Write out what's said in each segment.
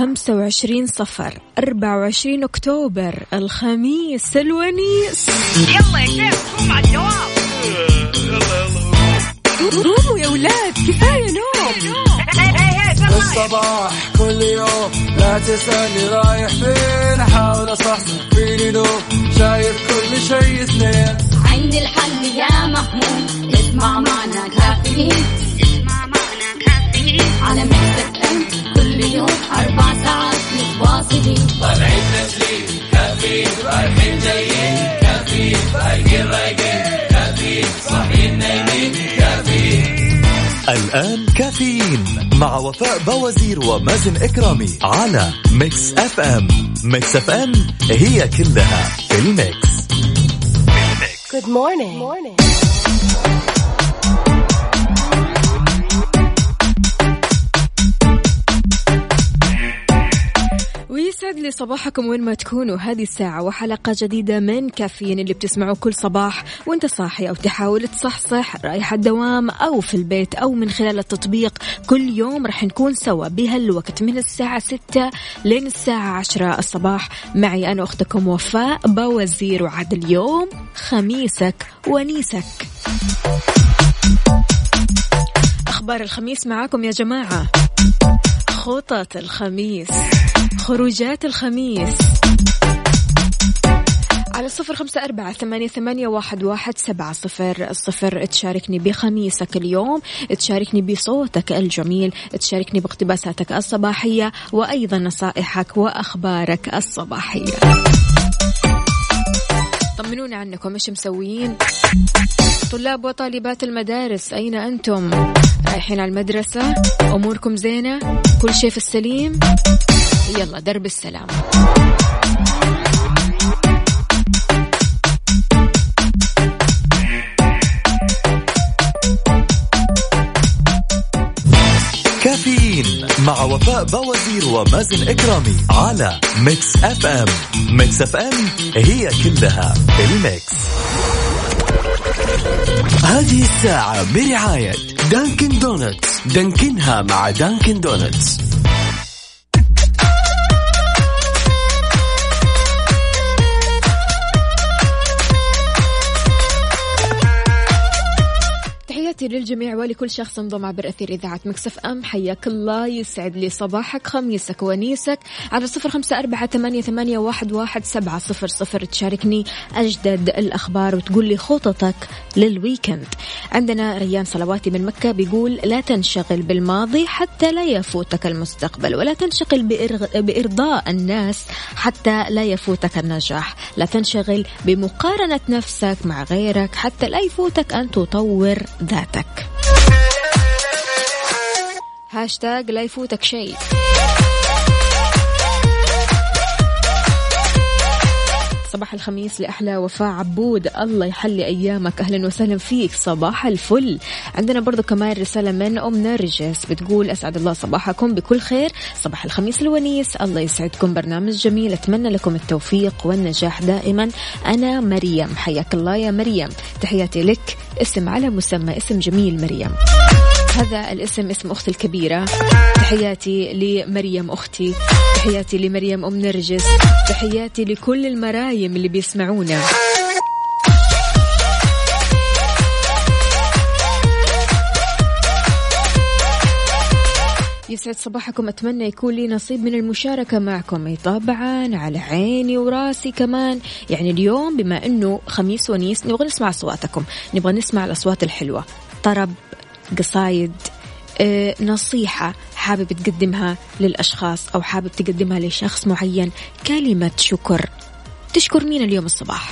خمسة وعشرين صفر أربعة وعشرين أكتوبر الخميس الونيس. يلا يا كيف قوم على الدوام قوموا يا ولاد كفاية نوم. الصباح كل يوم لا تسألني رايح فين. أحاول أصحصح فيني لو شايف كل شيء سنين عندي الحل يا محمود اسمع معنا كافيين. اسمع معنا كافيين. على مكتب ام كل يوم أربع ساعات متواصلين طالعين تسليم كافيين رايحين جايين كافيين رايقين رايقين كافيين صاحيين نايمين كافيين الآن كافيين مع وفاء بوازير ومازن إكرامي على Mix FM Mix FM هي كلها في ال mix Good morning. Good morning. ويسعد لي صباحكم وين ما تكونوا. هذه الساعة وحلقة جديدة من كافيين اللي بتسمعوه كل صباح وانت صاحي أو تحاول تصحصح رايح الدوام أو في البيت أو من خلال التطبيق. كل يوم راح نكون سوا بهالوقت من الساعة ستة لين الساعة عشرة الصباح. معي أنا أختكم وفاء بوزير وعد اليوم خميسك ونيسك. أخبار الخميس معاكم يا جماعة. خطط الخميس. خروجات الخميس. على صفر خمسة أربعة ثمانية, ثمانية واحد, واحد سبعة صفر الصفر تشاركني بخميسك اليوم تشاركني بصوتك الجميل تشاركني باقتباساتك الصباحية وأيضا نصائحك وأخبارك الصباحية. طمنونا عنكم إيش مسويين طلاب وطالبات المدارس أين أنتم؟ رايحين على المدرسة؟ أموركم زينة؟ كل شيء في السليم؟ يلا درب السلام. كافيين مع وفاء بوازير ومازن إكرامي على Mix FM. Mix FM هي كلها ال mix. هذه الساعة برعاية Dunkin' Donuts. دانكنها مع Dunkin' Donuts. للجميع ولكل شخص انضم عبر أثير إذاعة Mix FM. حياك الله يسعد لي صباحك خميسك ونيسك. على صفر خمسة أربعة ثمانية, ثمانية واحد, واحد سبعة صفر صفر. تشاركني أجدد الأخبار وتقول لي خططك لل weekend. عندنا ريان صلواتي من مكة بيقول لا تنشغل بالماضي حتى لا يفوتك المستقبل ولا تنشغل. بإرضاء الناس حتى لا يفوتك النجاح. لا تنشغل بمقارنة نفسك مع غيرك حتى لا يفوتك أن تطور ذاتك. هاشتاج لا يفوتك شيء. صباح الخميس لأحلى وفاء عبود. الله يحلي أيامك. أهلا وسهلا فيك. صباح الفل. عندنا برضو كمان رسالة من أم نرجس بتقول أسعد الله صباحكم بكل خير. صباح الخميس الونيس. الله يسعدكم. برنامج جميل. أتمنى لكم التوفيق والنجاح دائما. أنا مريم. حياك الله يا مريم. تحياتي لك. اسم على مسمى اسم جميل مريم. هذا الاسم اسم أختي الكبيرة. تحياتي لمريم أختي. تحياتي لمريم أم نرجس. تحياتي لكل المرايم اللي بيسمعونا. يسعد صباحكم. أتمنى يكون لي نصيب من المشاركة معكم. طبعا على عيني وراسي كمان. يعني اليوم بما أنه خميس ونيس نبغى نسمع أصواتكم. نبغى نسمع الأصوات الحلوة. طرب قصايد آه، نصيحة حابب تقدمها للأشخاص أو حابب تقدمها لشخص معين. كلمة شكر. تشكر مين اليوم الصباح؟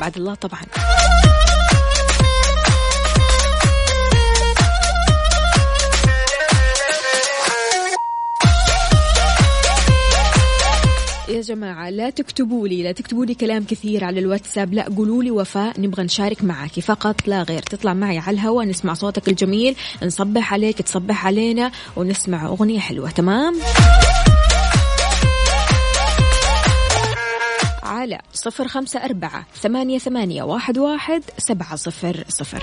بعد الله طبعا. يا جماعة لا تكتبوا لي لا تكتبوا لي كلام كثير على الواتساب لا قولوا لي وفاء نبغى نشارك معك فقط لا غير. تطلع معي على الهواء نسمع صوتك الجميل نصبح عليك تصبح علينا ونسمع أغنية حلوة تمام؟ على صفر خمسة أربعة ثمانية, ثمانية واحد, واحد سبعة صفر صفر.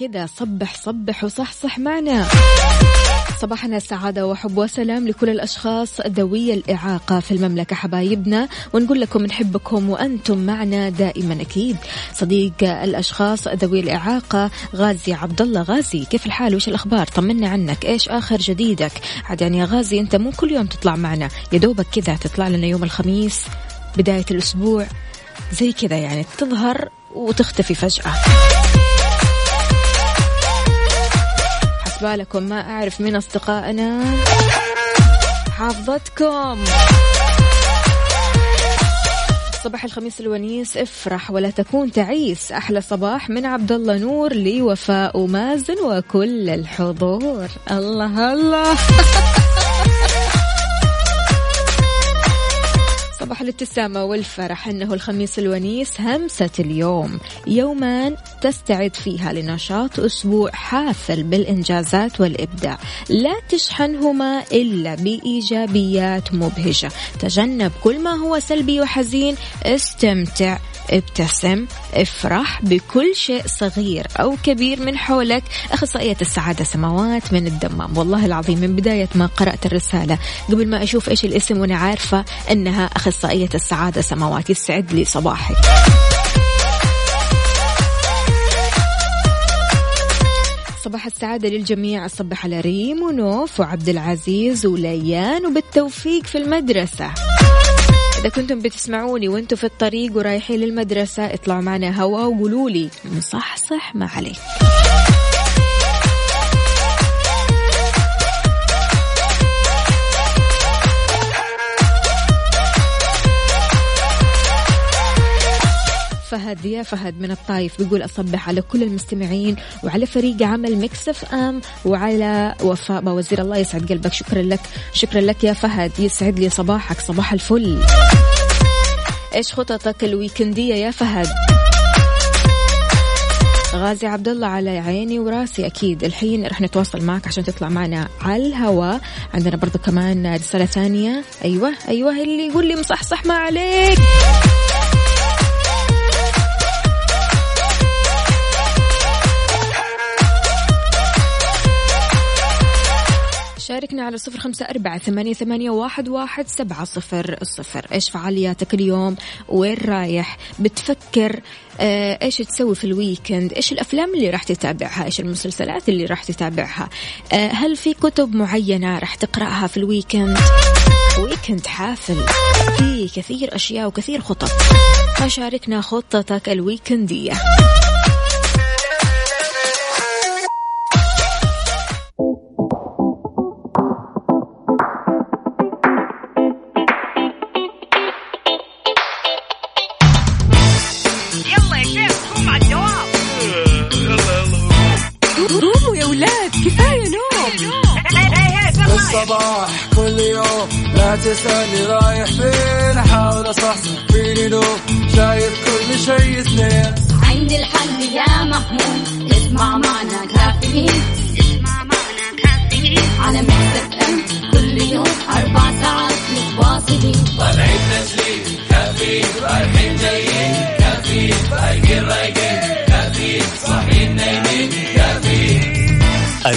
كذا صبح صبح وصحصح معنا. صباحنا سعادة وحب وسلام لكل الأشخاص ذوي الإعاقة في المملكة حبايبنا ونقول لكم نحبكم وأنتم معنا دائما أكيد. صديق الأشخاص ذوي الإعاقة غازي عبد الله غازي كيف الحال؟ وش الأخبار؟ طمنا عنك. إيش آخر جديدك؟ عاد يعني يا غازي أنت مو كل يوم تطلع معنا يا دوبك كذا تطلع لنا يوم الخميس بداية الأسبوع زي كذا يعني تظهر وتختفي فجأة. بالكم ما أعرف من أصدقائنا. حافظتكم. صباح الخميس الونيس افرح ولا تكون تعيس. أحلى صباح من عبد الله نور لوفاء ومازن وكل الحضور. الله الله. صباح الابتسامة والفرح. أنه الخميس الونيس همسة اليوم. يومان تستعد فيها لنشاط أسبوع حافل بالإنجازات والإبداع. لا تشحنهما إلا بإيجابيات مبهجة. تجنب كل ما هو سلبي وحزين. استمتع ابتسم افرح بكل شيء صغير أو كبير من حولك. أخصائية السعادة سماوات من الدمام. والله العظيم من بداية ما قرأت الرسالة قبل ما أشوف إيش الاسم وأنا عارفة أنها أخصائية السعادة سماوات. يسعد لي صباحك. صباح السعادة للجميع. أصبح على ريم ونوف وعبد العزيز وليان وبالتوفيق في المدرسة. إذا كنتم بتسمعوني وأنتم في الطريق ورايحين للمدرسة اطلعوا معنا هوا وقولوا لي. مصحصح ما عليك. فهد يا فهد من الطايف بيقول أصبح على كل المستمعين وعلى فريق عمل مكسف أم وعلى وفاء وزير الله يسعد قلبك. شكرا لك شكرا لك يا فهد. يسعد لي صباحك. صباح الفل. إيش خططك الويكندية يا فهد؟ غازي عبد الله على عيني وراسي. أكيد الحين رح نتواصل معك عشان تطلع معنا على الهواء عندنا برضو كمان رسالة ثانية. أيوه أيوه اللي يقول لي مصحصح ما عليك. شاركنا على صفر خمسة أربعة ثمانية, ثمانية واحد, واحد سبعة صفر الصفر إيش فعالياتك اليوم؟ وين رايح؟ بتفكر؟ آه إيش تسوي في ال weekend؟ إيش الأفلام اللي راح تتابعها؟ إيش المسلسلات اللي راح تتابعها؟ آه هل في كتب معينة راح تقرأها في ال weekend؟ weekend حافل. في كثير أشياء وكثير خطط. فشاركنا خطتك الويكندية. الصباح كل يوم لا تسألني رايح فين أحاول أصحصح فيني لو شايف كل شيء سنين عندي الحل يا محمود اسمع معنا كافيين. اسمع معنا كافيين. على مكتب أم كل يوم أربع ساعات متواصلين. طالعين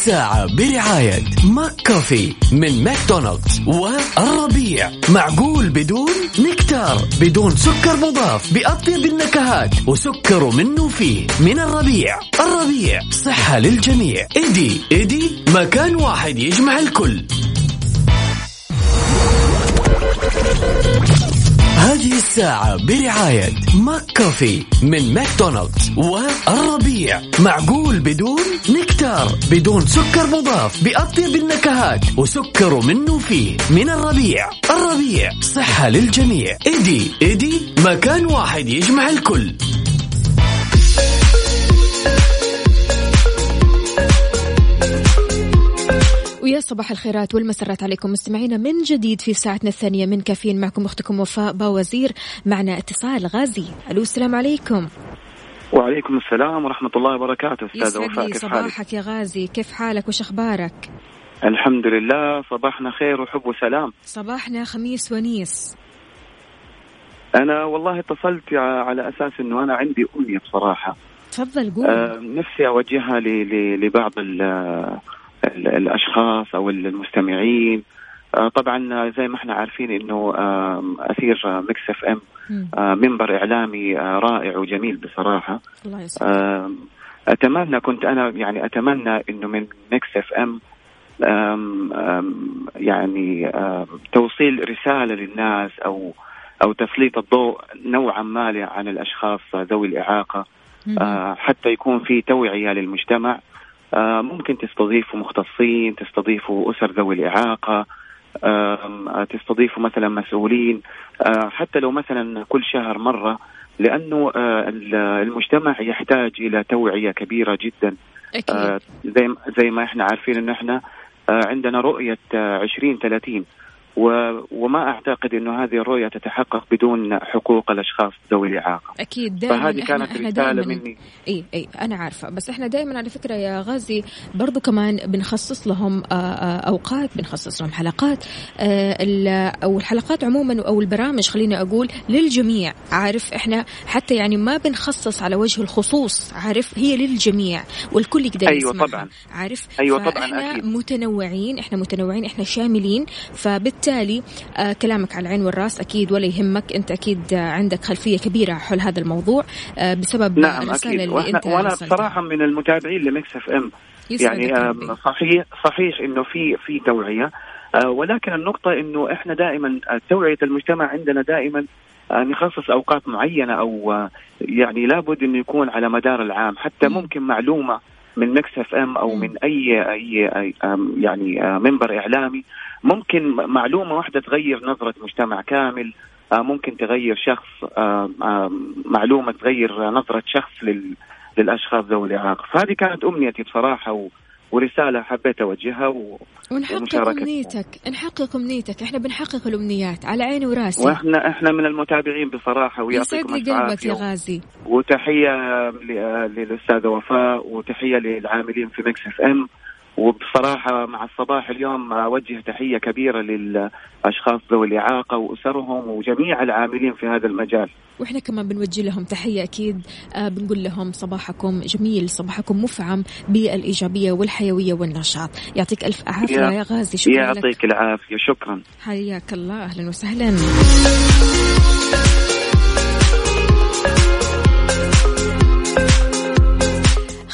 الساعة برعاية McCoffee من ماكدونالدز والربيع. معقول بدون نكتار بدون سكر مضاف بأطيب النكهات وسكر منه فيه. من الربيع. الربيع صحة للجميع. eddy eddy مكان واحد يجمع الكل. هذه الساعة برعاية McCoffee من ماكدونالدز والربيع. معقول بدون نكتار بدون سكر مضاف بأطيب النكهات وسكر منه فيه من الربيع. الربيع صحة للجميع. eddy eddy مكان واحد يجمع الكل. ويا صباح الخيرات والمسرات عليكم مستمعينا من جديد في ساعتنا الثانية من كافيين معكم أختكم وفاء باوزير معنا اتصال غازي. ألو السلام عليكم. وعليكم السلام ورحمة الله وبركاته أستاذ يسعد وفاء كيف حالك؟ صباحك يا غازي. كيف حالك؟ وش أخبارك؟ الحمد لله صباحنا خير وحب وسلام. صباحنا خميس ونيس. أنا والله اتصلت على أساس أنه أنا عندي أمنية بصراحة. تفضل قول آه نفسي أوجهها لبعض ال ال الأشخاص أو المستمعين. آه طبعا زي ما إحنا عارفين إنه آه أثير Mix FM. آه منبر إعلامي آه رائع وجميل بصراحة. الله أتمنى كنت أنا يعني أتمنى إنه من Mix FM يعني توصيل رسالة للناس أو أو تسليط الضوء نوعا ما عن الأشخاص ذوي الإعاقة. آه، حتى يكون في توعية للمجتمع. آه، ممكن تستضيفوا مختصين تستضيفوا أسر ذوي الإعاقة آم، آه، تستضيفوا مثلا مسؤولين آه، حتى لو مثلا كل شهر آه، ال- المجتمع يحتاج إلى توعية كبيرة جدا. أكيد. آه، زي ما- زي ما إحنا عارفين انه إحنا آه، عندنا رؤية آه، 2030 و- وما أعتقد إنه هذه الرؤية تتحقق بدون حقوق الأشخاص ذوي الإعاقة. أكيد دائما فهذه إحنا كانت إحنا رسالة مني. إي إي أنا عارفة. بس إحنا دائما على فكرة يا غازي برضو كمان بنخصص لهم آه، آه، أوقات بنخصص لهم حلقات آه، أو الحلقات عموما أو البرامج خليني أقول للجميع. عارف إحنا حتى يعني ما بنخصص على وجه الخصوص عارف هي للجميع والكل يقدر أيوة يسمعها. طبعاً. عارف؟ أيوة طبعاً أكيد. متنوعين إحنا متنوعين إحنا شاملين فبالتالي آه كلامك على العين والرأس أكيد ولا يهمك. أنت أكيد آه، عندك خلفية كبيرة حول هذا الموضوع آه بسبب نعم الرساله أكيد. اللي وأنا, أنت وأنا رسلتها. بصراحة من المتابعين ل Mix FM. يعني صحيح صحيح إنه في في توعية ولكن النقطة إنه إحنا دائما توعية المجتمع عندنا دائما نخصص أوقات معينة أو يعني لابد إنه يكون على مدار العام. حتى مم. ممكن معلومة من Mix FM أو. من اي اي, أي يعني آه، منبر اعلامي ممكن معلومة واحدة تغير نظرة مجتمع كامل آه، ممكن تغير شخص آم، معلومة تغير نظرة شخص لل للأشخاص ذوي الإعاقة فهذه كانت أمنيتي بصراحة. ورسالة حبيت أوجهها و... ونحقق. أمنيتك. نحقق أمنيتك. إحنا بنحقق الأمنيات. على عيني وراسي. وإحنا إحنا من المتابعين بصراحة يسعد ويعطيكم لي قلبك يا غازي. وتحية للأستاذة وفاء وتحية للعاملين في Mix FM. وبصراحة مع الصباح اليوم أوجه تحية كبيرة للأشخاص ذوي الإعاقة وأسرهم وجميع العاملين في هذا المجال. وإحنا كمان بنوجه لهم تحية أكيد. آه بنقول لهم صباحكم جميل صباحكم مفعم بالإيجابية والحيوية والنشاط. يعطيك ألف عافية يا- يا غازي شكرا يعطيك العافية شكرا. حياك الله أهلا وسهلا.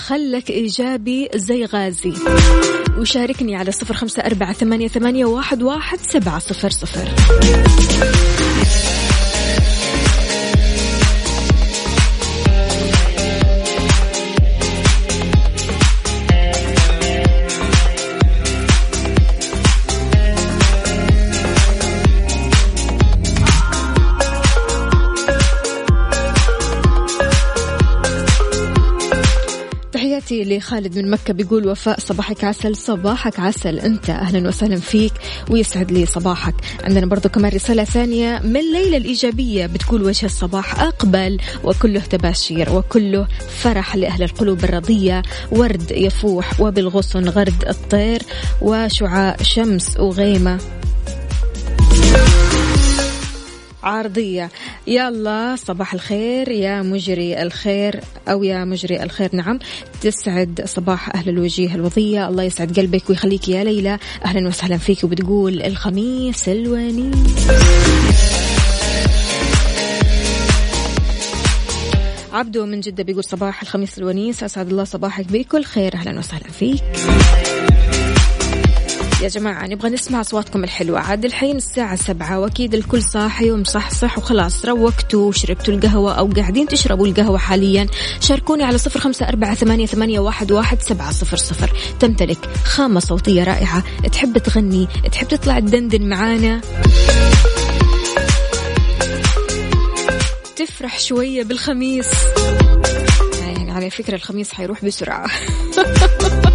خلك إيجابي زي غازي. وشاركني على صفر خمسة أربعة ثمانية, ثمانية واحد, واحد سبعة صفر صفر. تحياتي لخالد من مكة بيقول وفاء صباحك عسل صباحك عسل. أنت أهلا وسهلا فيك ويسعد لي صباحك. عندنا برضو كمان رسالة ثانية. من ليلى الإيجابية بتقول وجه الصباح أقبل وكله تباشير وكله فرح لأهل القلوب الرضية. ورد يفوح وبالغصن غرد الطير وشعاع شمس وغيمة. عارضية يلا صباح الخير يا مجري الخير أو يا مجري الخير. نعم تسعد صباح أهل الوجيه الوضية. الله يسعد قلبك ويخليك يا ليلى. أهلا وسهلا فيك وبتقول الخميس الونيس. عبدو من جدة بيقول صباح الخميس الونيس. أسعد الله صباحك بكل خير. أهلا وسهلا فيك. يا جماعة نبغى نسمع أصواتكم الحلوة. عاد الحين الساعة سبعة وأكيد الكل صاحي ومصحصح وخلاص. روقتوا وشربتوا القهوة أو قاعدين تشربوا القهوة حاليا. شاركوني على صفر خمسة أربعة ثمانية, ثمانية واحد, واحد سبعة صفر صفر. تمتلك خامة صوتية رائعة. تحب تغني تحب تطلع تدندن معانا؟ تفرح شوية بالخميس. يعني على فكرة الخميس حيروح بسرعة.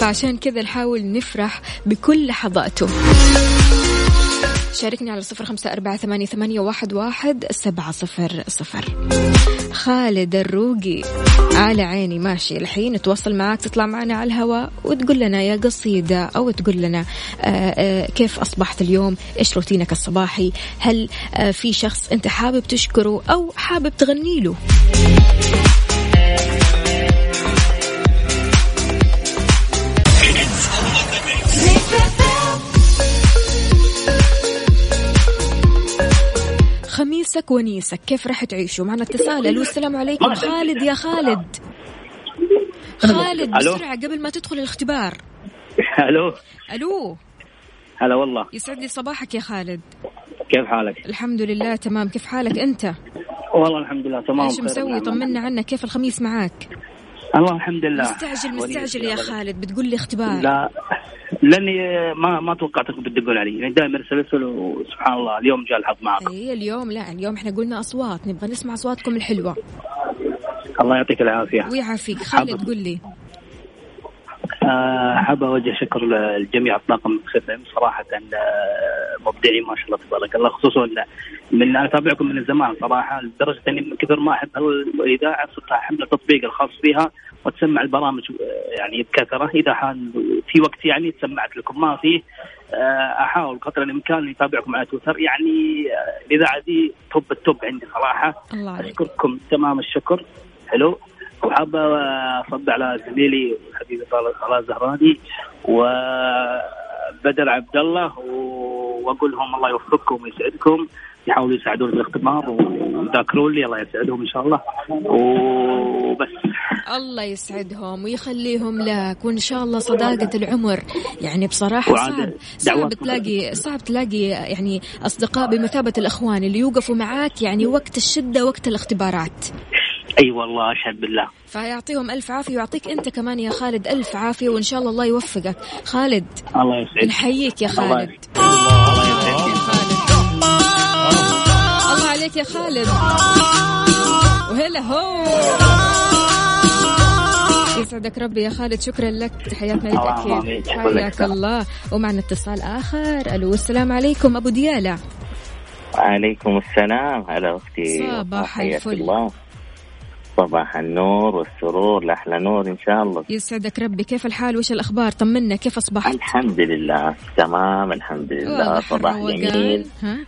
فعشان كذا نحاول نفرح بكل لحظاته. شاركني على صفر خمسة أربعة ثمانية, ثمانية واحد, واحد سبعة صفر صفر. خالد الروقي على عيني ماشي. الحين نتواصل معاك تطلع معنا على الهواء وتقول لنا يا قصيدة أو تقول لنا آآ آآ كيف أصبحت اليوم؟ إيش روتينك الصباحي؟ هل في شخص أنت حابب تشكره أو حابب تغني له؟ خميسك ونيسك كيف راح تعيشوا؟ معنا اتصال. ألو السلام عليكم. خالد يا خالد. خالد بسرعة قبل ما تدخل الاختبار. ألو؟ ألو؟ هلا والله. يسعد لي صباحك يا خالد. كيف حالك؟ الحمد لله تمام. كيف حالك أنت؟ والله الحمد لله تمام. إيش مسوي؟ طمنا عنك كيف الخميس معاك؟ الله الحمد لله. مستعجل مستعجل يا خالد بتقول لي اختبار. لا لأني ما ما توقعتكم بتدقون علي يعني دائما أرسل وسبحان الله اليوم جاء الحظ معكم اي اليوم لا اليوم إحنا قلنا أصوات نبغى نسمع أصواتكم الحلوة. الله يعطيك العافية. ويعافيك خالد قل لي. حاب أوجه شكر لجميع الطاقم الخدمه صراحة آه، مبدعين ما شاء الله تبارك الله خصوصا من أنا أتابعكم من زمان صراحة لدرجة إني من كثر ما أحب الإذاعة صرت احمل التطبيق الخاص فيها وتسمع البرامج آه، يعني بكثرة. إذا حال في وقت يعني سمعت لكم. ما فيه أحاول قدر الإمكان اتابعكم على تويتر. يعني الإذاعة دي توب التوب عندي صراحة. الله عليك. أشكركم تمام الشكر. حلو وحابة أصب على زميلي حبيبي طلال الزهراني وبدر عبد الله وأقول لهم الله يوفقكم ويسعدكم يحاولوا يساعدوني بالاختبار ويذاكرون لي الله يسعدهم إن شاء الله. وبس. الله يسعدهم ويخليهم لك وإن شاء الله صداقة العمر. يعني بصراحة صعب صعب تلاقي صعب تلاقي يعني أصدقاء بمثابة الأخوان اللي يوقفوا معاك يعني وقت الشدة وقت الاختبارات. أي أيوة والله أشهد بالله. فيعطيهم ألف عافية ويعطيك أنت كمان يا خالد ألف عافية وإن شاء الله الله يوفقك. خالد الله يسعدك. نحييك يا خالد. الله يسعدك. يا خالد الله عليك يا خالد. وهلا هو. يسعدك ربي يا خالد شكرا لك. تحياتنا لك أكيد. حياك الله. ومعنا اتصال آخر. ألو السلام عليكم أبو ديالة. وعليكم السلام. هلا أختي. صباح الفل. الله. صباح النور والسرور لأحلى نور إن شاء الله. يسعدك ربي كيف الحال؟ وش الأخبار؟ طمنا كيف أصبحت؟ الحمد لله تمام الحمد لله. صباح جميل. ها؟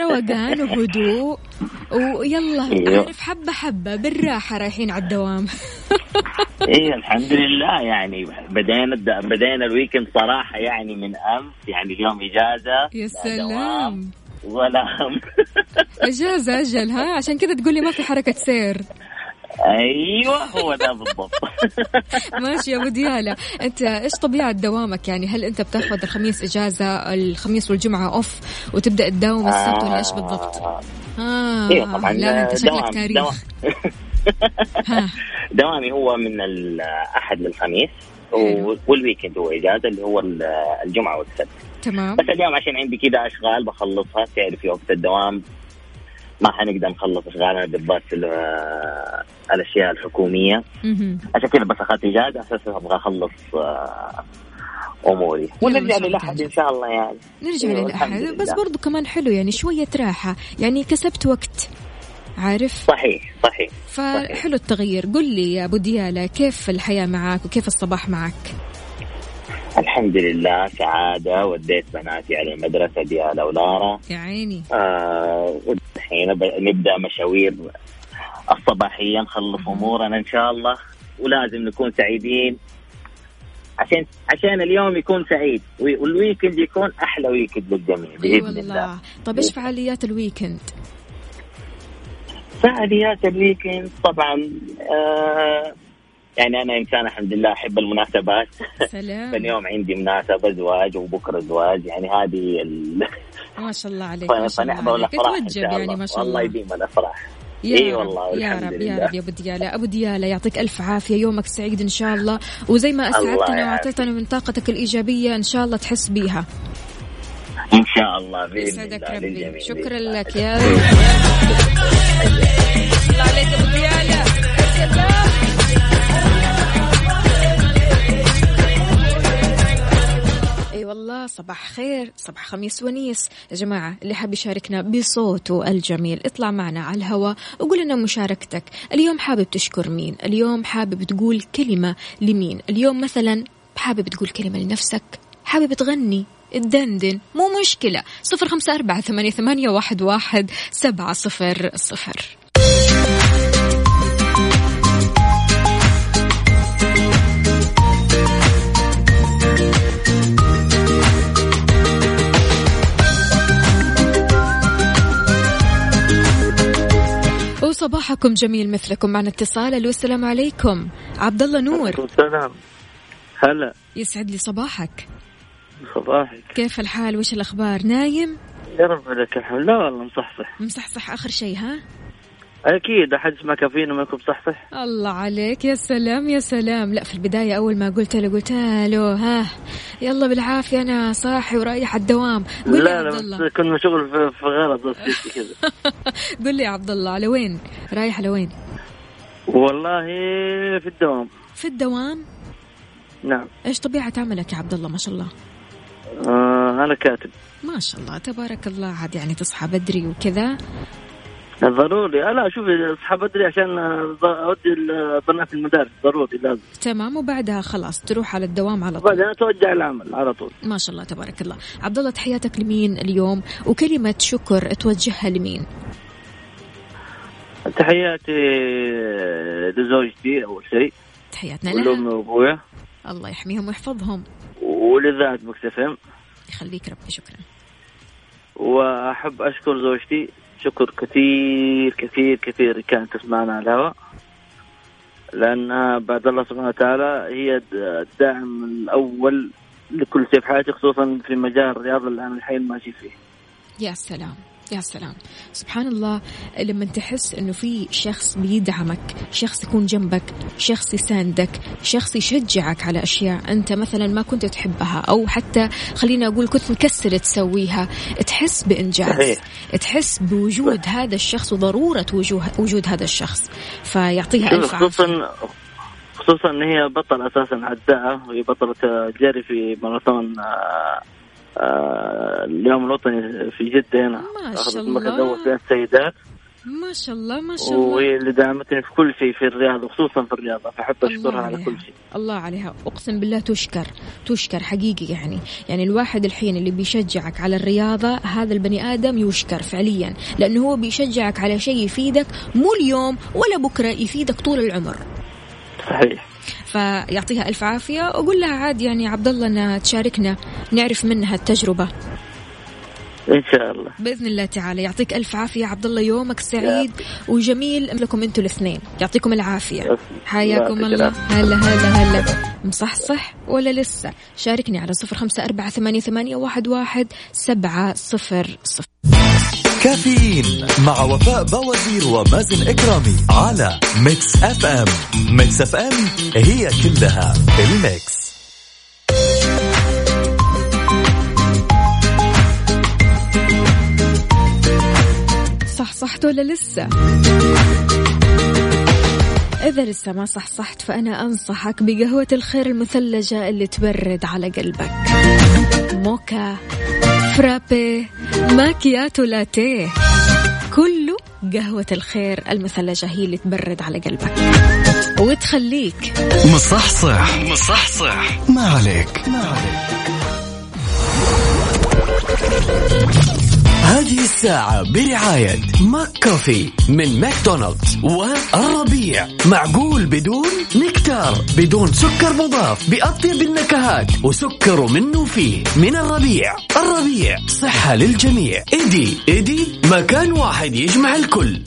روقان وهدوء. ويلا أيوه. عارف حبة حبة بالراحة رايحين على الدوام. إيه الحمد لله يعني بدينا بدينا الويكند صراحة يعني من أمس يعني اليوم إجازة. يا سلام. ولا هم. اجازة أجل ها؟ عشان كذا تقول لي ما في حركة سير. أيوه هو ده بالضبط. ماشي يا ابو ديالا أنت إيش طبيعة دوامك؟ يعني هل أنت بتاخذ الخميس إجازة الخميس والجمعة أوف وتبدأ تداوم السبت ولا إيش بالضبط؟ آه أيوه طبعا لا أنت شكلك تاريخ. دوام. دوامي هو من الأحد للخميس والويكند هو إجازة اللي هو الجمعة والسبت. تمام. بس اليوم عشان عندي كذا أشغال بخلصها تعرفي وقت الدوام ما حنقدر نخلص أشغالنا بالذات في الأشياء الحكومية. عشان كذا بس أخذت إجازة أساس أبغى أخلص أموري. ونرجع للأحد إن شاء الله يعني. نرجع للأحد بس برضو كمان حلو يعني شوية راحة. يعني كسبت وقت عارف؟ صحيح صحيح فحلو التغيير. قل لي يا أبو ديالا كيف الحياة معك وكيف الصباح معك؟ الحمد لله سعادة وديت بناتي على المدرسة ديالا ولارا يا عيني. آه والحين نبدأ مشاوير الصباحية نخلص أمورنا إن شاء الله. ولازم نكون سعيدين. عشان عشان اليوم يكون سعيد. وال weekend يكون أحلى weekend للجميع بإذن والله. الله. طيب إيش فعاليات ال weekend؟ فعاليات ال weekend طبعا آه يعني أنا إنسان الحمد لله أحب المناسبات. سلام. اليوم عندي مناسبة زواج وبكرة زواج يعني هذه ال... ما شاء الله عليك ما شاء الله عليك. توجب يعني الله. ما شاء والله الله. يديم الأفراح. يا رب والله يا رب يا رب يا أبو ديالة. أبو ديالة يعطيك ألف عافية. يومك سعيد إن شاء الله. وزي ما الله اسعدتنا. وأعطيتنا من طاقتك الإيجابية إن شاء الله تحس بيها. إن شاء الله بإذن يسعدك الله ربي. شكرا الله. لك يا الله عليك أبو ديالة. إي والله صباح خير صباح خميس ونيس. يا جماعة اللي حاب يشاركنا بصوته الجميل اطلع معنا على الهواء وقول لنا مشاركتك. اليوم حابب تشكر مين؟ اليوم حابب تقول كلمة لمين؟ اليوم مثلا حابب تقول كلمة لنفسك. حابب تغني الدندن مو مشكلة. صفر خمسة أربعة ثمانية, ثمانية واحد, واحد سبعة صفر صفر. وصباحكم جميل مثلكم معنا اتصال. ألو السلام عليكم. عبد الله نور. السلام. هلا. يسعد لي صباحك. صباحك. كيف الحال؟ وش الأخبار؟ نايم؟ يا رب لك الحمد لا والله مصحصح. مصحصح. آخر شيء ها؟ أكيد أحد اسمه كافيين وما يكون مصحصح الله عليك. يا سلام يا سلام. لا في البداية أول ما قلت له قلت له ها. يلا بالعافية أنا صاحي ورايح الدوام. قل لا لا بس كنت مشغول في, بس كذا. قل لي يا عبد الله على وين رايح على وين والله في الدوام. في الدوام؟ نعم. إيش طبيعة عملك يا عبد الله؟ ما شاء الله. آه أنا كاتب. ما شاء الله تبارك الله. عاد يعني تصحى بدري وكذا. ضروري. لا شوفي اصحى بدري عشان أودي البنات المدارس ضروري لازم. تمام وبعدها خلاص تروح على الدوام على طول. بعدين اتوجه العمل على طول. ما شاء الله تبارك الله. عبد الله تحياتك لمين اليوم؟ وكلمة شكر توجهها لمين؟ تحياتي لزوجتي أول شيء. تحياتنا ولامي لها وأبويا. الله يحميهم ويحفظهم. ولذات مكتفهم يخليك ربي شكرا. وأحب أشكر زوجتي شكر كثير كثير كثير كانت تسمعنا على الهواء لأن بعد الله سبحانه وتعالى هي الداعم الأول لكل شيء في حياتي خصوصا في مجال الرياضة اللي أنا الحين ماشي فيه. يا سلام يا سلام. سبحان الله لما تحس إنه في شخص بيدعمك شخص يكون جنبك شخص يساندك شخص يشجعك على أشياء أنت مثلا ما كنت تحبها أو حتى خلينا أقول كنت مكسر تسويها تحس بإنجاز صحيح. تحس بوجود هذا الشخص وضرورة وجوه وجود هذا الشخص. فيعطيها ألف خصوصا خصوصا إن هي بطل أساسا عداءه وهي بطلة جري في ماراثون آه، اليوم الوطني في جدة هنا. شاء المركز الله. الأول في السيدات. ما شاء الله ما شاء الله. وهي اللي دعمتني في كل شيء في الرياضة خصوصا في الرياضة. الله أشكرها على. كل شيء. الله عليها. أقسم بالله تشكر تشكر حقيقي يعني. يعني الواحد الحين اللي بيشجعك على الرياضة هذا البني آدم يشكر فعليا. لأنه هو بيشجعك على شيء يفيدك مو اليوم ولا بكرة يفيدك طول العمر. صحيح. فيعطيها ألف عافية. واقول لها عاد يعني عبد الله انها تشاركنا نعرف منها التجربة. إن شاء الله. بإذن الله تعالى. يعطيك ألف عافية عبد الله يومك سعيد وجميل. لكم أنتم الاثنين. يعطيكم العافية. حياكم الله. هلا هلا هلا. مصحصح ولا لسه؟ شاركني على صفر خمسة أربعة ثمانية, ثمانية واحد, واحد سبعة صفر صفر. كافيين مع وفاء باوزير ومازن إكرامي على Mix FM. Mix FM هي كلها ال mix. صح صحت ولا لسه؟ إذا لسه ما صح صحت فأنا أنصحك بقهوة الخير المثلجة اللي تبرد على قلبك. موكا. فرابي ماكياتو لاتيه. كله قهوة الخير المثلجة هي اللي تبرد على قلبك. وتخليك. مصحصح مصحصح. ما عليك. ما عليك. هذه الساعة برعاية McCoffee من ماكدونالدز والربيع. معقول بدون نكتار بدون سكر مضاف. بأطيب النكهات وسكر منه فيه. من الربيع. الربيع صحة للجميع. eddy eddy مكان واحد يجمع الكل.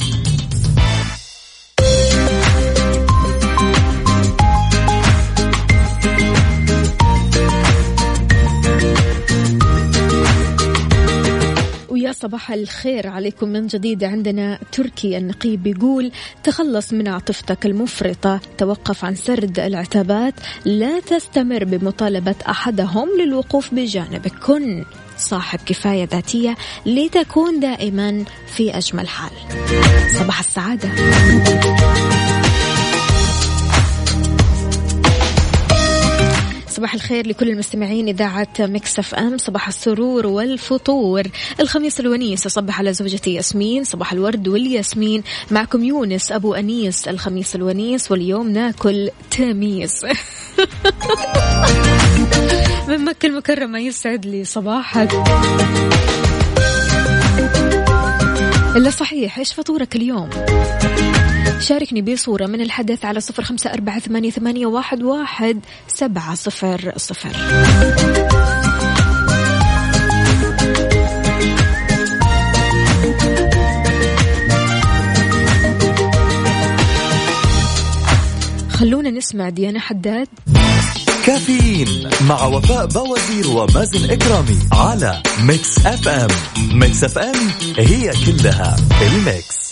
صباح الخير عليكم من جديد. عندنا تركي النقيب بيقول تخلص من عاطفتك المفرطة توقف عن سرد العتابات لا تستمر بمطالبة أحدهم للوقوف بجانبك كن صاحب كفاية ذاتية لتكون دائما في أجمل حال. صباح السعادة. صباح الخير لكل المستمعين إذاعة مكسف أم. صباح السرور والفطور. الخميس الونيس أصبح على زوجتي ياسمين صباح الورد والياسمين. معكم يونس أبو أنيس الخميس الونيس واليوم ناكل تميس من مكة المكرمة يسعد لي صباحك. إلا صحيح إيش فطورك اليوم؟ شاركني بصورة من الحدث على صفر خمسة أربعة ثمانية, ثمانية واحد, واحد سبعة صفر صفر. خلونا نسمع ديانا حداد. كافيين مع وفاء باوزير ومازن إكرامي على Mix FM Mix FM هي كلها ال mix.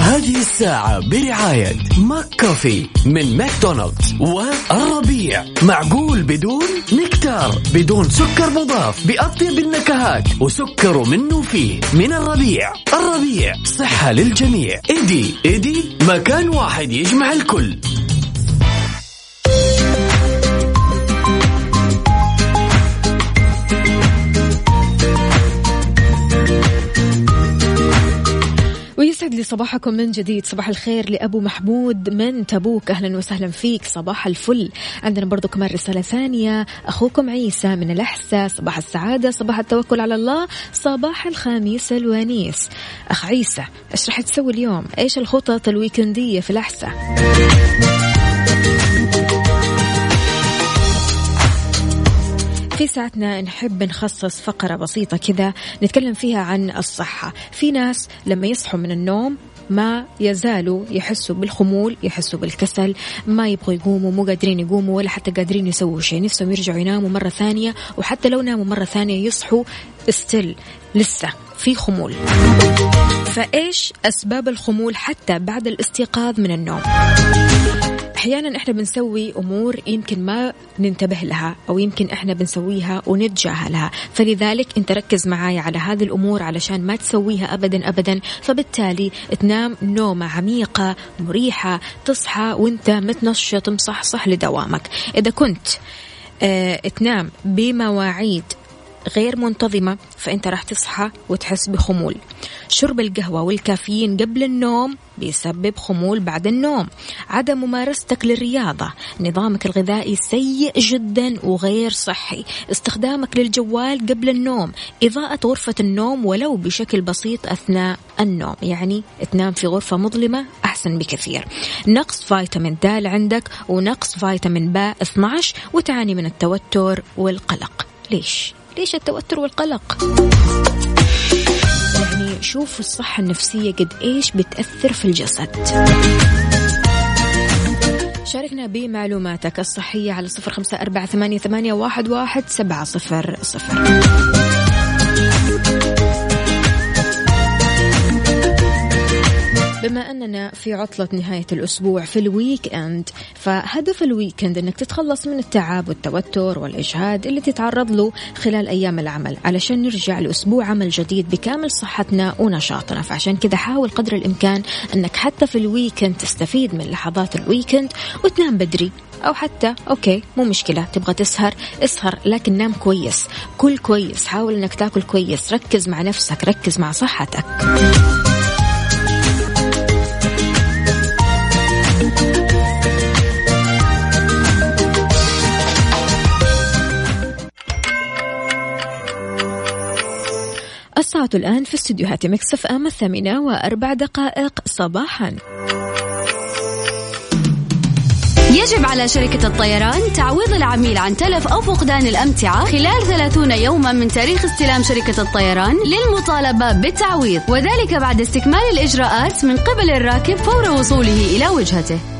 هذه الساعة برعاية McCoffee من ماكدونالدز والربيع. معقول بدون نكتار بدون سكر مضاف. بأطيب النكهات وسكر منه فيه. من الربيع. الربيع صحة للجميع. eddy eddy مكان واحد يجمع الكل. ويسعد لي صباحكم من جديد. صباح الخير لأبو محمود من تبوك. أهلا وسهلا فيك. صباح الفل. عندنا برضو كمان رسالة ثانية. أخوكم عيسى من الأحساء. صباح السعادة. صباح التوكل على الله. صباح الخميس الونيس. أخ عيسى إيش راح تسوي اليوم؟ إيش الخطط الويكندية في الأحساء؟ في ساعتنا نحب نخصص فقرة بسيطة كذا نتكلم فيها عن الصحة. في ناس لما يصحوا من النوم ما يزالوا يحسوا بالخمول يحسوا بالكسل ما يبغوا يقوموا مو قادرين يقوموا ولا حتى قادرين يسووا شيء. نفسهم يرجعوا يناموا مرة ثانية وحتى لو ناموا مرة ثانية يصحوا استل لسه في خمول. فإيش أسباب الخمول حتى بعد الاستيقاظ من النوم؟ أحيانا إحنا بنسوي أمور يمكن ما ننتبه لها أو يمكن إحنا بنسويها ونتجاهلها فلذلك أنت ركز معاي على هذه الأمور علشان ما تسويها ابدا ابدا. فبالتالي تنام نومة عميقة مريحة تصحى وأنت متنشط مصحصح لدوامك. إذا كنت آه تنام بمواعيد غير منتظمة فأنت راح تصحى وتحس بخمول. شرب القهوة والكافيين قبل النوم بيسبب خمول بعد النوم. عدم ممارستك للرياضة نظامك الغذائي سيء جدا وغير صحي. استخدامك للجوال قبل النوم إضاءة غرفة النوم ولو بشكل بسيط أثناء النوم. يعني تنام في غرفة مظلمة أحسن بكثير. نقص فيتامين د عندك ونقص فيتامين ب 12 وتعاني من التوتر والقلق. ليش؟ ليش التوتر والقلق؟ يعني شوف الصحة النفسية قد إيش بتأثر في الجسد شاركنا بمعلوماتك الصحية على صفر خمسة أربعة ثمانية, واحد سبعة صفر صفر بما أننا في عطلة نهاية الأسبوع في ال weekend فهدف ال weekend أنك تتخلص من التعب والتوتر والإجهاد اللي تتعرض له خلال أيام العمل علشان نرجع لأسبوع عمل جديد بكامل صحتنا ونشاطنا. فعشان كذا حاول قدر الإمكان أنك حتى في ال weekend تستفيد من لحظات ال weekend وتنام بدري. أو حتى okay مو مشكلة تبغى تسهر اسهر لكن نام كويس. كل كويس حاول أنك تاكل كويس ركز مع نفسك ركز مع صحتك. الساعة الآن في استديوهات Mix FM الثامنة وأربع دقائق صباحا. يجب على شركة الطيران تعويض العميل عن تلف أو فقدان الأمتعة خلال 30 يوما من تاريخ استلام شركة الطيران للمطالبة بالتعويض وذلك بعد استكمال الإجراءات من قبل الراكب فور وصوله إلى وجهته.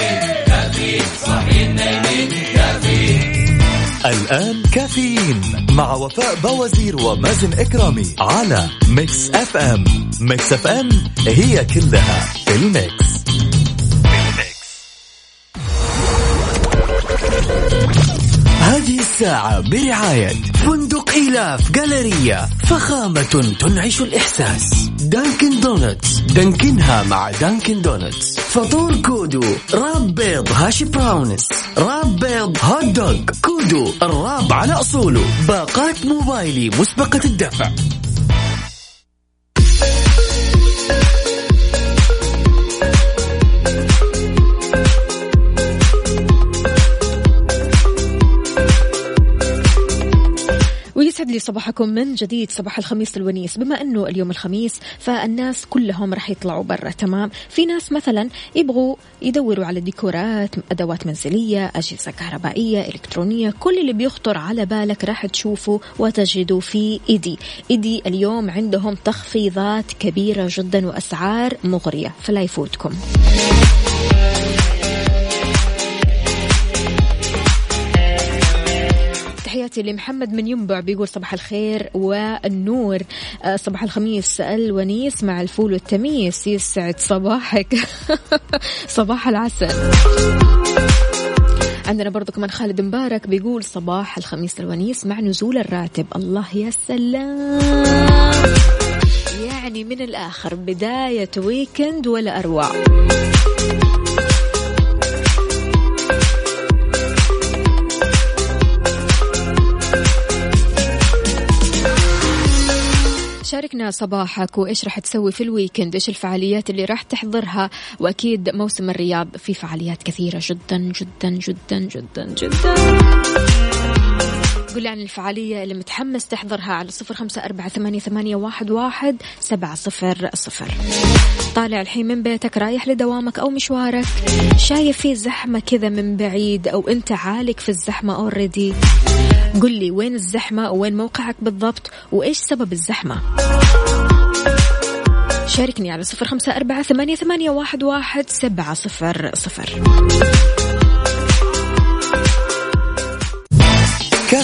الآن كافيين مع وفاء باوزير ومازن إكرامي على Mix FM. Mix FM هي كلها ال Mix. هذه الساعة برعاية فندق إيلاف Galleria فخامة تنعش الإحساس. Dunkin' Donuts. Dunkin ها مع Dunkin' Donuts. فطور كودو wrap بيض hash browns. wrap بيض hot dog. كودو ال wrap على أصوله. باقات موبايلي مسبقة الدفع. لي صباحكم من جديد صباح الخميس الونيس. بما أنه اليوم الخميس فالناس كلهم راح يطلعوا برا تمام؟ في ناس مثلا يبغوا يدوروا على ديكورات أدوات منزلية أجهزة كهربائية إلكترونية كل اللي بيخطر على بالك راح تشوفه وتجده في إيدي. إيدي اليوم عندهم تخفيضات كبيرة جدا وأسعار مغرية فلا يفوتكم. تحياتي لمحمد من ينبع بيقول صباح الخير والنور. آه، صباح الخميس الونيس مع الفول والتميس. يسعد صباحك. صباح العسل. عندنا برضو كمان خالد مبارك بيقول صباح الخميس الونيس مع نزول الراتب. الله يا سلام. يعني من الآخر بداية ويكند ولا أروع. شاركنا صباحك وإيش راح تسوي في ال weekend إيش الفعاليات اللي راح تحضرها؟ وأكيد موسم الرياض في فعاليات كثيرة جدا جدا جدا جدا جدا. لي عن الفعالية اللي متحمس تحضرها على صفر خمسة أربعة ثمانية, ثمانية واحد, واحد سبعة صفر صفر. طالع الحين من بيتك رايح لدوامك أو مشوارك شايف في زحمة كذا من بعيد أو أنت عالق في الزحمة already قل لي وين الزحمة وين موقعك بالضبط وإيش سبب الزحمة؟ شاركني على صفر خمسة أربعة ثمانية, ثمانية واحد, واحد سبعة صفر صفر.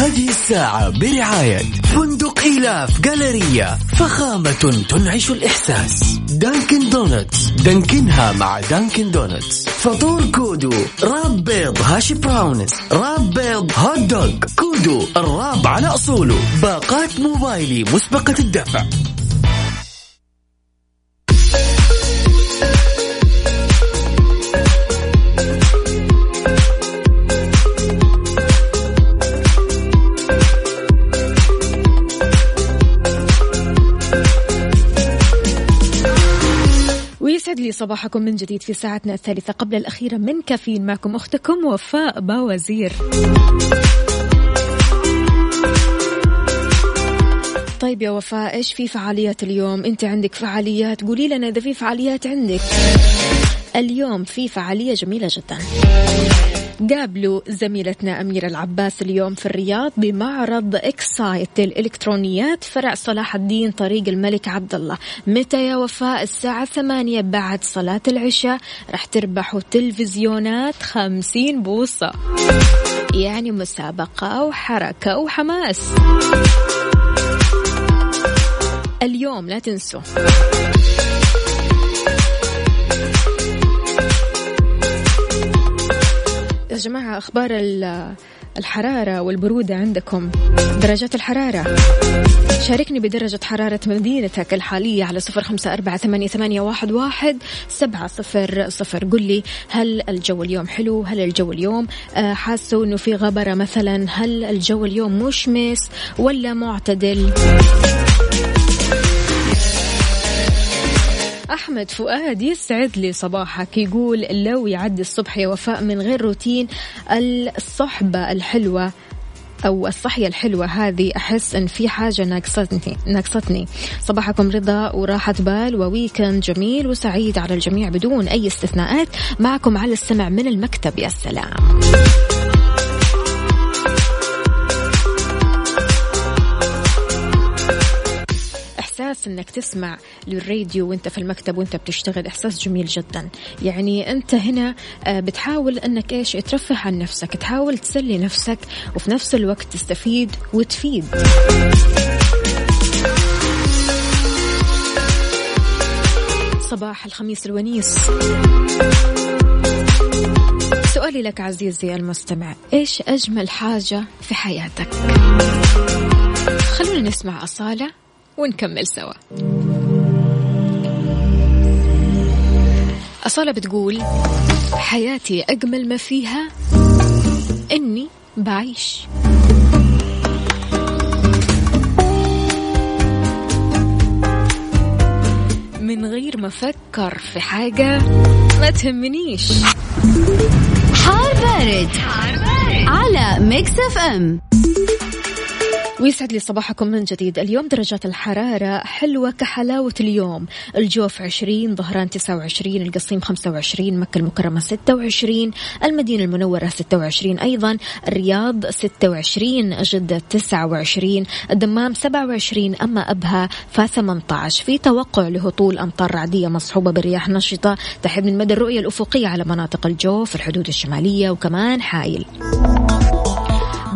هذه الساعة برعاية فندق إيلاف Galleria فخامة تنعش الإحساس. Dunkin' Donuts Dunkin ها مع Dunkin' Donuts. فطور كودو wrap بيض hash browns wrap بيض hot dog. كودو ال wrap على أصوله. باقات موبايلي مسبقة الدفع. ويسعد لي صباحكم من جديد في ساعتنا الثالثة قبل الأخيرة من كافيين معكم أختكم وفاء باوزير. طيب يا وفاء إيش في فعاليات اليوم؟ أنت عندك فعاليات؟ قولي لنا إذا في فعاليات عندك. اليوم في فعالية جميلة جدا. قابلوا زميلتنا أميرة العباس اليوم في الرياض بمعرض Xcite للإلكترونيات فرع صلاح الدين طريق الملك عبد الله متى يا وفاء؟ الساعة ثمانية بعد صلاة العشاء. راح تربحوا تلفزيونات خمسين بوصة. يعني مسابقة وحركة وحماس. اليوم لا تنسوا. جماعة أخبار الحرارة والبرودة عندكم. درجات الحرارة. شاركني بدرجة حرارة مدينتك الحالية على صفر خمسة أربعة ثمانية, واحد, واحد سبعة صفر صفر. قل لي هل الجو اليوم حلو؟ هل الجو اليوم حاسة أنه في غبرة مثلا؟ هل الجو اليوم مشمس ولا معتدل؟ أحمد فؤاد يسعد لي صباحك يقول لو يعدي الصبح يا وفاء من غير روتين الصحبة الحلوة أو الصحية الحلوة هذه أحس إن في حاجة ناقصتني ناقصتني. صباحكم رضا وراحة بال وويكند جميل وسعيد على الجميع بدون أي استثناءات. معكم على السمع من المكتب يا سلام. إحساس إنك تسمع للراديو وأنت في المكتب وأنت بتشتغل إحساس جميل جدا. يعني أنت هنا آه، بتحاول إنك إيش؟ ترفه عن نفسك تحاول تسلي نفسك وفي نفس الوقت تستفيد وتفيد. صباح الخميس الونيس. سؤالي لك عزيزي المستمع إيش أجمل حاجة في حياتك؟ خلونا نسمع أصالة. ونكمل سوا. أصالة بتقول حياتي أجمل ما فيها إني بعيش. من غير ما أفكر في حاجة ما تهمنيش. حار بارد, حار بارد. على Mix FM. ويسعد لي صباحكم من جديد. اليوم درجات الحرارة حلوة كحلاوة اليوم. الجوف 20 ظهران 29 القصيم 25 مكة المكرمة 26 المدينة المنورة 26 أيضا الرياض 26 جدة 29 الدمام 27 أما أبها ف 18 في توقع لهطول أمطار رعدية مصحوبة برياح نشطة تحد من مدى الرؤية الأفقية على مناطق الجوف الحدود الشمالية وكمان حائل.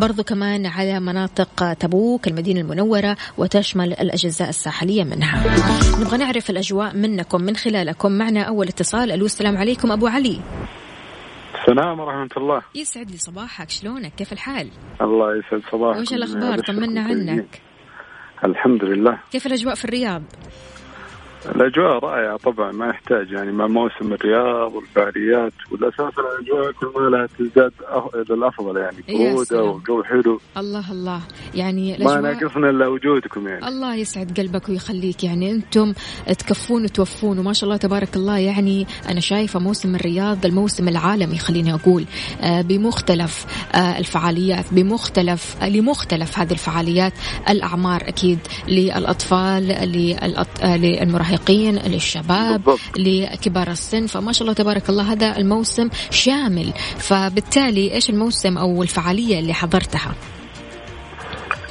برضو كمان على مناطق تبوك المدينة المنورة وتشمل الأجزاء الساحلية منها. نبغى نعرف الأجواء منكم من خلالكم. معنا أول اتصال. ألو السلام عليكم أبو علي. السلام ورحمة الله. يسعد لي صباحك. شلونك؟ كيف الحال؟ الله يسعد صباحك وش الأخبار؟ طمنا عنك. الحمد لله. كيف الأجواء في الرياض؟ الأجواء رائعة طبعا ما يحتاج يعني مع موسم الرياض والفعاليات والاساس الأجواء كل ما لها تزداد للافضل يعني بروده وجو حلو. الله الله. يعني ما ناقصنا إلا وجودكم يعني. الله يسعد قلبك ويخليك يعني أنتم تكفون وتوفون وما شاء الله تبارك الله يعني أنا شايفة موسم الرياض الموسم العالمي خليني أقول آه، بمختلف آه، الفعاليات بمختلف لمختلف هذه الفعاليات الأعمار أكيد للأطفال للمراهقين. المراهقين للشباب بالضبط. لكبار السن فما شاء الله تبارك الله هذا الموسم شامل فبالتالي إيش الموسم أو الفعالية اللي حضرتها؟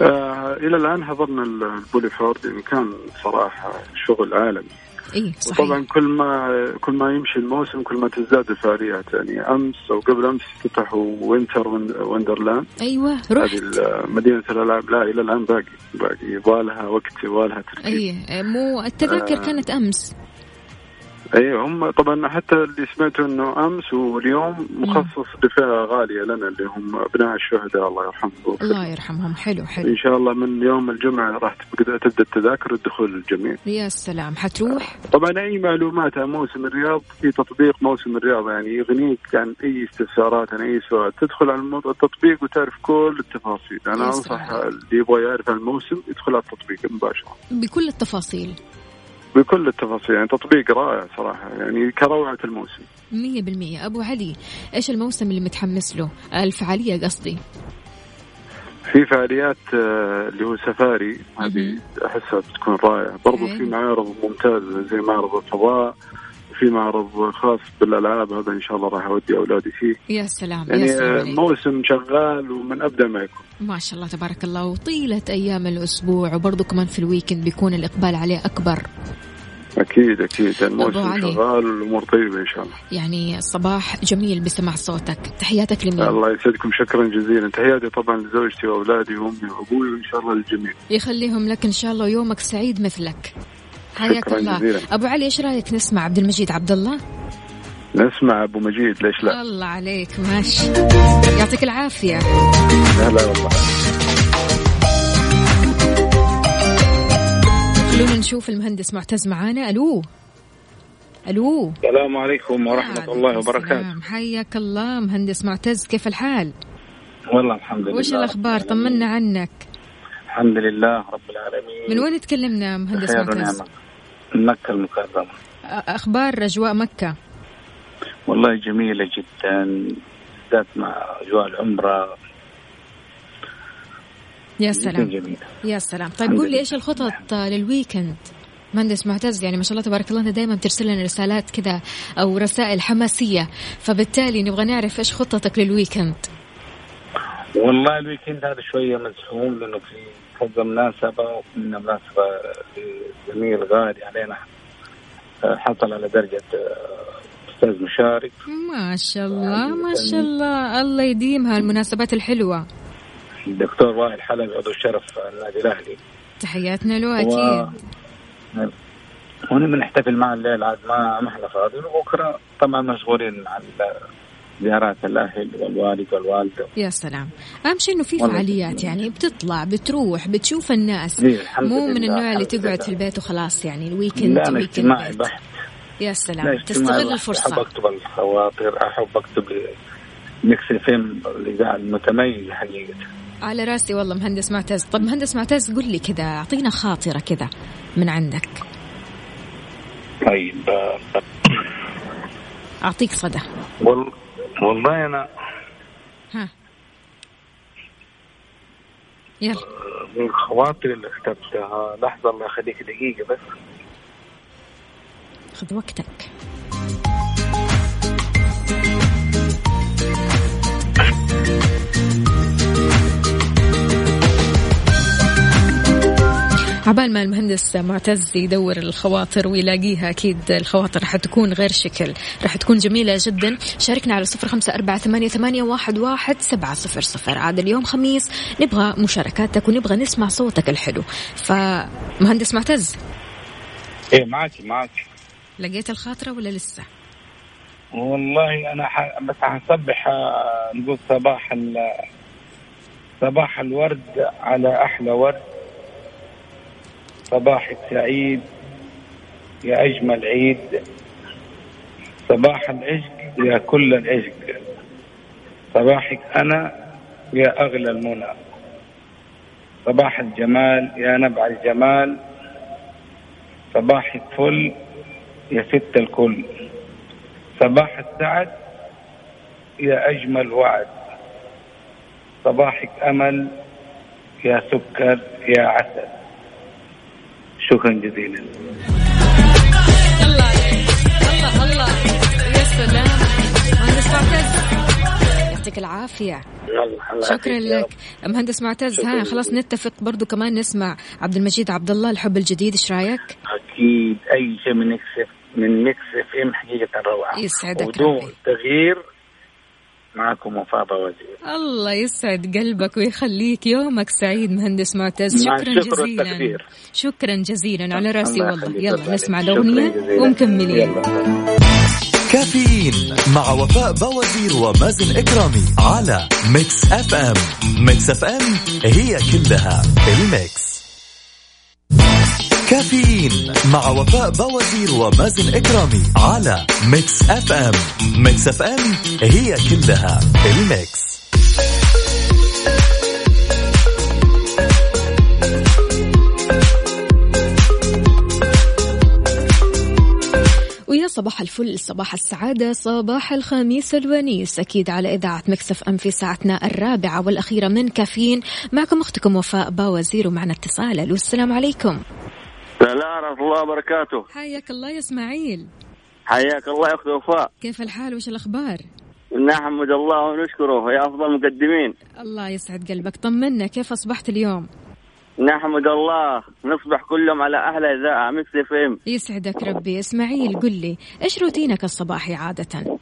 آه إلى الآن حضرنا البولي فورد يعني كان صراحة شغل عالمي إيه صحيح. طبعا كل ما كل ما يمشي الموسم كل ما تزداد الفعاليات يعني أمس أو قبل أمس افتتحوا Winter Wonderland. أيوه رحت. هذه مدينة الألعاب. لا إلى الآن باقي باقي يبغى لها وقت يبغى لها تركيز. إيه مو التذاكر آه. كانت أمس. اي هم طبعا حتى اللي سمعته إنه أمس واليوم مخصص لفئه غالية لنا اللي هم أبناء الشهداء الله يرحمهم. الله يرحمهم. حلو حلو. إن شاء الله من يوم الجمعة راح تبدا التذاكر الدخول للجميع. يا سلام. حتروح؟ طبعا أي معلومات عن موسم الرياض؟ في تطبيق موسم الرياض يعني يغنيك عن أي استفسارات عن أي سؤال. تدخل على التطبيق وتعرف كل التفاصيل. أنا أنصح اللي يبغى يعرف عن الموسم يدخل على التطبيق مباشرة. بكل التفاصيل. بكل التفاصيل يعني تطبيق رائع صراحة يعني كروعة الموسم. مية بالمية. أبو علي إيش الموسم اللي متحمس له؟ الفعالية قصدي. في فعاليات آه، اللي هو سفاري هذه أحسها بتكون رائعة. برضو في معارض ممتازة زي معرض الفضاء في معرض خاص بالألعاب هذا إن شاء الله راح أودي أولادي فيه. يا سلام يعني يا سلام موسم شغال ومن أبدأ ما يكون. ما شاء الله تبارك الله وطيلة أيام الأسبوع وبرضه كمان في الويكند بيكون الإقبال عليه أكبر. أكيد أكيد. الموسم شغال والأمور طيبة إن شاء الله. يعني صباح جميل بسمع صوتك. تحياتك لمين؟ الله يسعدكم. شكرا جزيلا. تحياتي طبعا لزوجتي وأولادي وأمي وأبوي وإن شاء الله للجميع. يخليهم لك إن شاء الله ويومك سعيد مثلك. حياك الله. جزيلا. أبو علي إيش رأيك نسمع عبد المجيد عبد الله؟ نسمع أبو مجيد ليش لا؟ الله عليك ماشي. يعطيك العافية. هلا والله. خلونا نشوف المهندس معتز معانا. ألو؟ ألو؟ السلام عليكم ورحمة الله وبركاته. حياك الله مهندس معتز كيف الحال؟ والله الحمد لله. وش الأخبار؟ طمنا عنك. الحمد لله رب العالمين. من وين تكلمنا مهندس معتز؟ من مكة المكرمة. أخبار أجواء مكة؟ والله جميلة جدا بالذات مع أجواء العمرة. يا سلام. جميلة. يا سلام. طيب قول لي إيش الخطط لل weekend؟ مهندس معتز يعني ما شاء الله تبارك الله أنت دائما ترسل لنا رسالات كذا أو رسائل حماسية. فبالتالي نبغى نعرف إيش خطتك لل weekend؟ والله ال weekend هذا شوية مزحوم لأنه في كذا مناسبة ومنها مناسبة زميل غالي علينا حصل على درجة أستاذ مشارك. ما شاء الله ما شاء الله. الله يديمها المناسبات الحلوة. الدكتور وائل حلبي عضو الشرف النادي الأهلي. تحياتنا له أكيد. و... بنحتفل مع الليل عاد ما ما إحنا فاضيين. وبكرة طبعا مشغولين مع زيارات الأهل والوالد والوالدة. يا سلام. أهم شيء إنه في فعاليات يعني بتطلع بتروح بتشوف الناس. مو من النوع اللي تقعد في البيت وخلاص يعني ال weekend لا اجتماعي بحت. يا سلام. تستغل الفرصة. أحب أكتب الخواطر أحب أكتب Mix FM الاذاعه المتميز حقيقة. على رأسي والله مهندس معتز. طب مهندس معتز قل لي كذا أعطينا خاطرة كذا من عندك. طيب أعطيك صدى. وال... والله أنا ها. يلا. من الخواطر اللي كتبتها. لحظة الله يخليك دقيقة بس. خذ وقتك. عبال ما المهندس معتز يدور الخواطر ويلاقيها أكيد الخواطر راح تكون غير شكل. راح تكون جميلة جدا. شاركنا على صفر خمسة أربعة ثمانية, ثمانية واحد, واحد سبعة صفر صفر. عاد اليوم خميس نبغى مشاركاتك ونبغى نسمع صوتك الحلو. فمهندس معتز. إيه معك معك. لقيت الخاطرة ولا لسه؟ والله أنا ح... بس حصبح نقول صباح ال... صباح الورد على أحلى ورد. صباحك سعيد يا أجمل عيد. صباح العشق يا كل العشق. صباحك أنا يا أغلى المنى. صباح الجمال يا نبع الجمال. صباحك فل يا ست الكل. صباح السعد يا أجمل وعد. صباحك أمل يا سكر يا عسل. شكرا جزيلا. الله الله الله يا سلام مهندس معتز يعطيك العافية شكرا لك. مهندس معتز ها خلاص نتفق برضو كمان نسمع عبد المجيد عبد الله الحب الجديد إيش رأيك؟ أكيد أي شيء من Mix من Mix FM حقيقة روعة يسعدك ودون تغيير معكم وفاء باوزير الله يسعد قلبك ويخليك. يومك سعيد مهندس معتز. شكرا جزيلا. شكرا جزيلا على رأسي والله. يلا نسمع الأغنية ومكملين. كافيين مع وفاء باوزير ومازن إكرامي على Mix FM. Mix FM هي كلها ال Mix. كافيين مع وفاء باوزير ومازن إكرامي على Mix FM. Mix FM هي كلها ال Mix. ويا صباح الفل صباح السعادة صباح الخميس الونيس. أكيد على إذاعة Mix FM في ساعتنا الرابعة والأخيرة من كافيين. معكم أختكم وفاء باوزير ومعنا اتصال. ألو السلام عليكم. السلام ورحمة الله وبركاته. حياك الله يا إسماعيل. حياك الله يا أخت وفاء. كيف الحال؟ وش الأخبار؟ نحمد الله ونشكره يا أفضل المقدمين. الله يسعد قلبك. طمنا كيف أصبحت اليوم؟ نحمد الله. نصبح كل يوم على إذاعة Mix FM. يسعدك ربي. إسماعيل قل لي إيش روتينك الصباحي عادة؟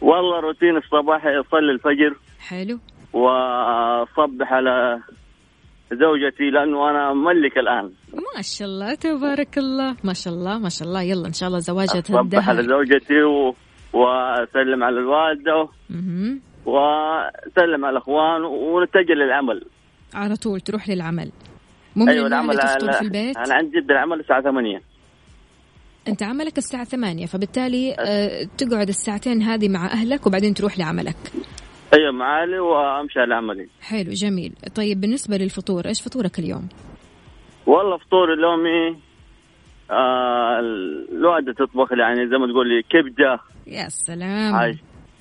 والله روتين الصباحي أصلي الفجر حلو. وأصبح على زوجتي لأنه أنا مملك الآن. ما شاء الله تبارك الله. ما شاء الله ما شاء الله. يلا إن شاء الله زواجة أصبح على زوجتي و... وأسلم على الوالدة مهم. وأسلم على الأخوان ونتجه للعمل. على طول تروح للعمل. مو أيوة العمل تفطر في البيت؟ أنا عندي جدا العمل الساعة 8 أنت عملك الساعة ثمانية فبالتالي آه، تقعد الساعتين هذه مع أهلك وبعدين تروح لعملك. أيوة معالي وأمشي على عملي حلو جميل. طيب بالنسبة للفطور إيش فطورك اليوم؟ والله فطور اليومي آه الوالده تطبخ لي يعني زي ما تقول لي كبدة. يا سلام. حاج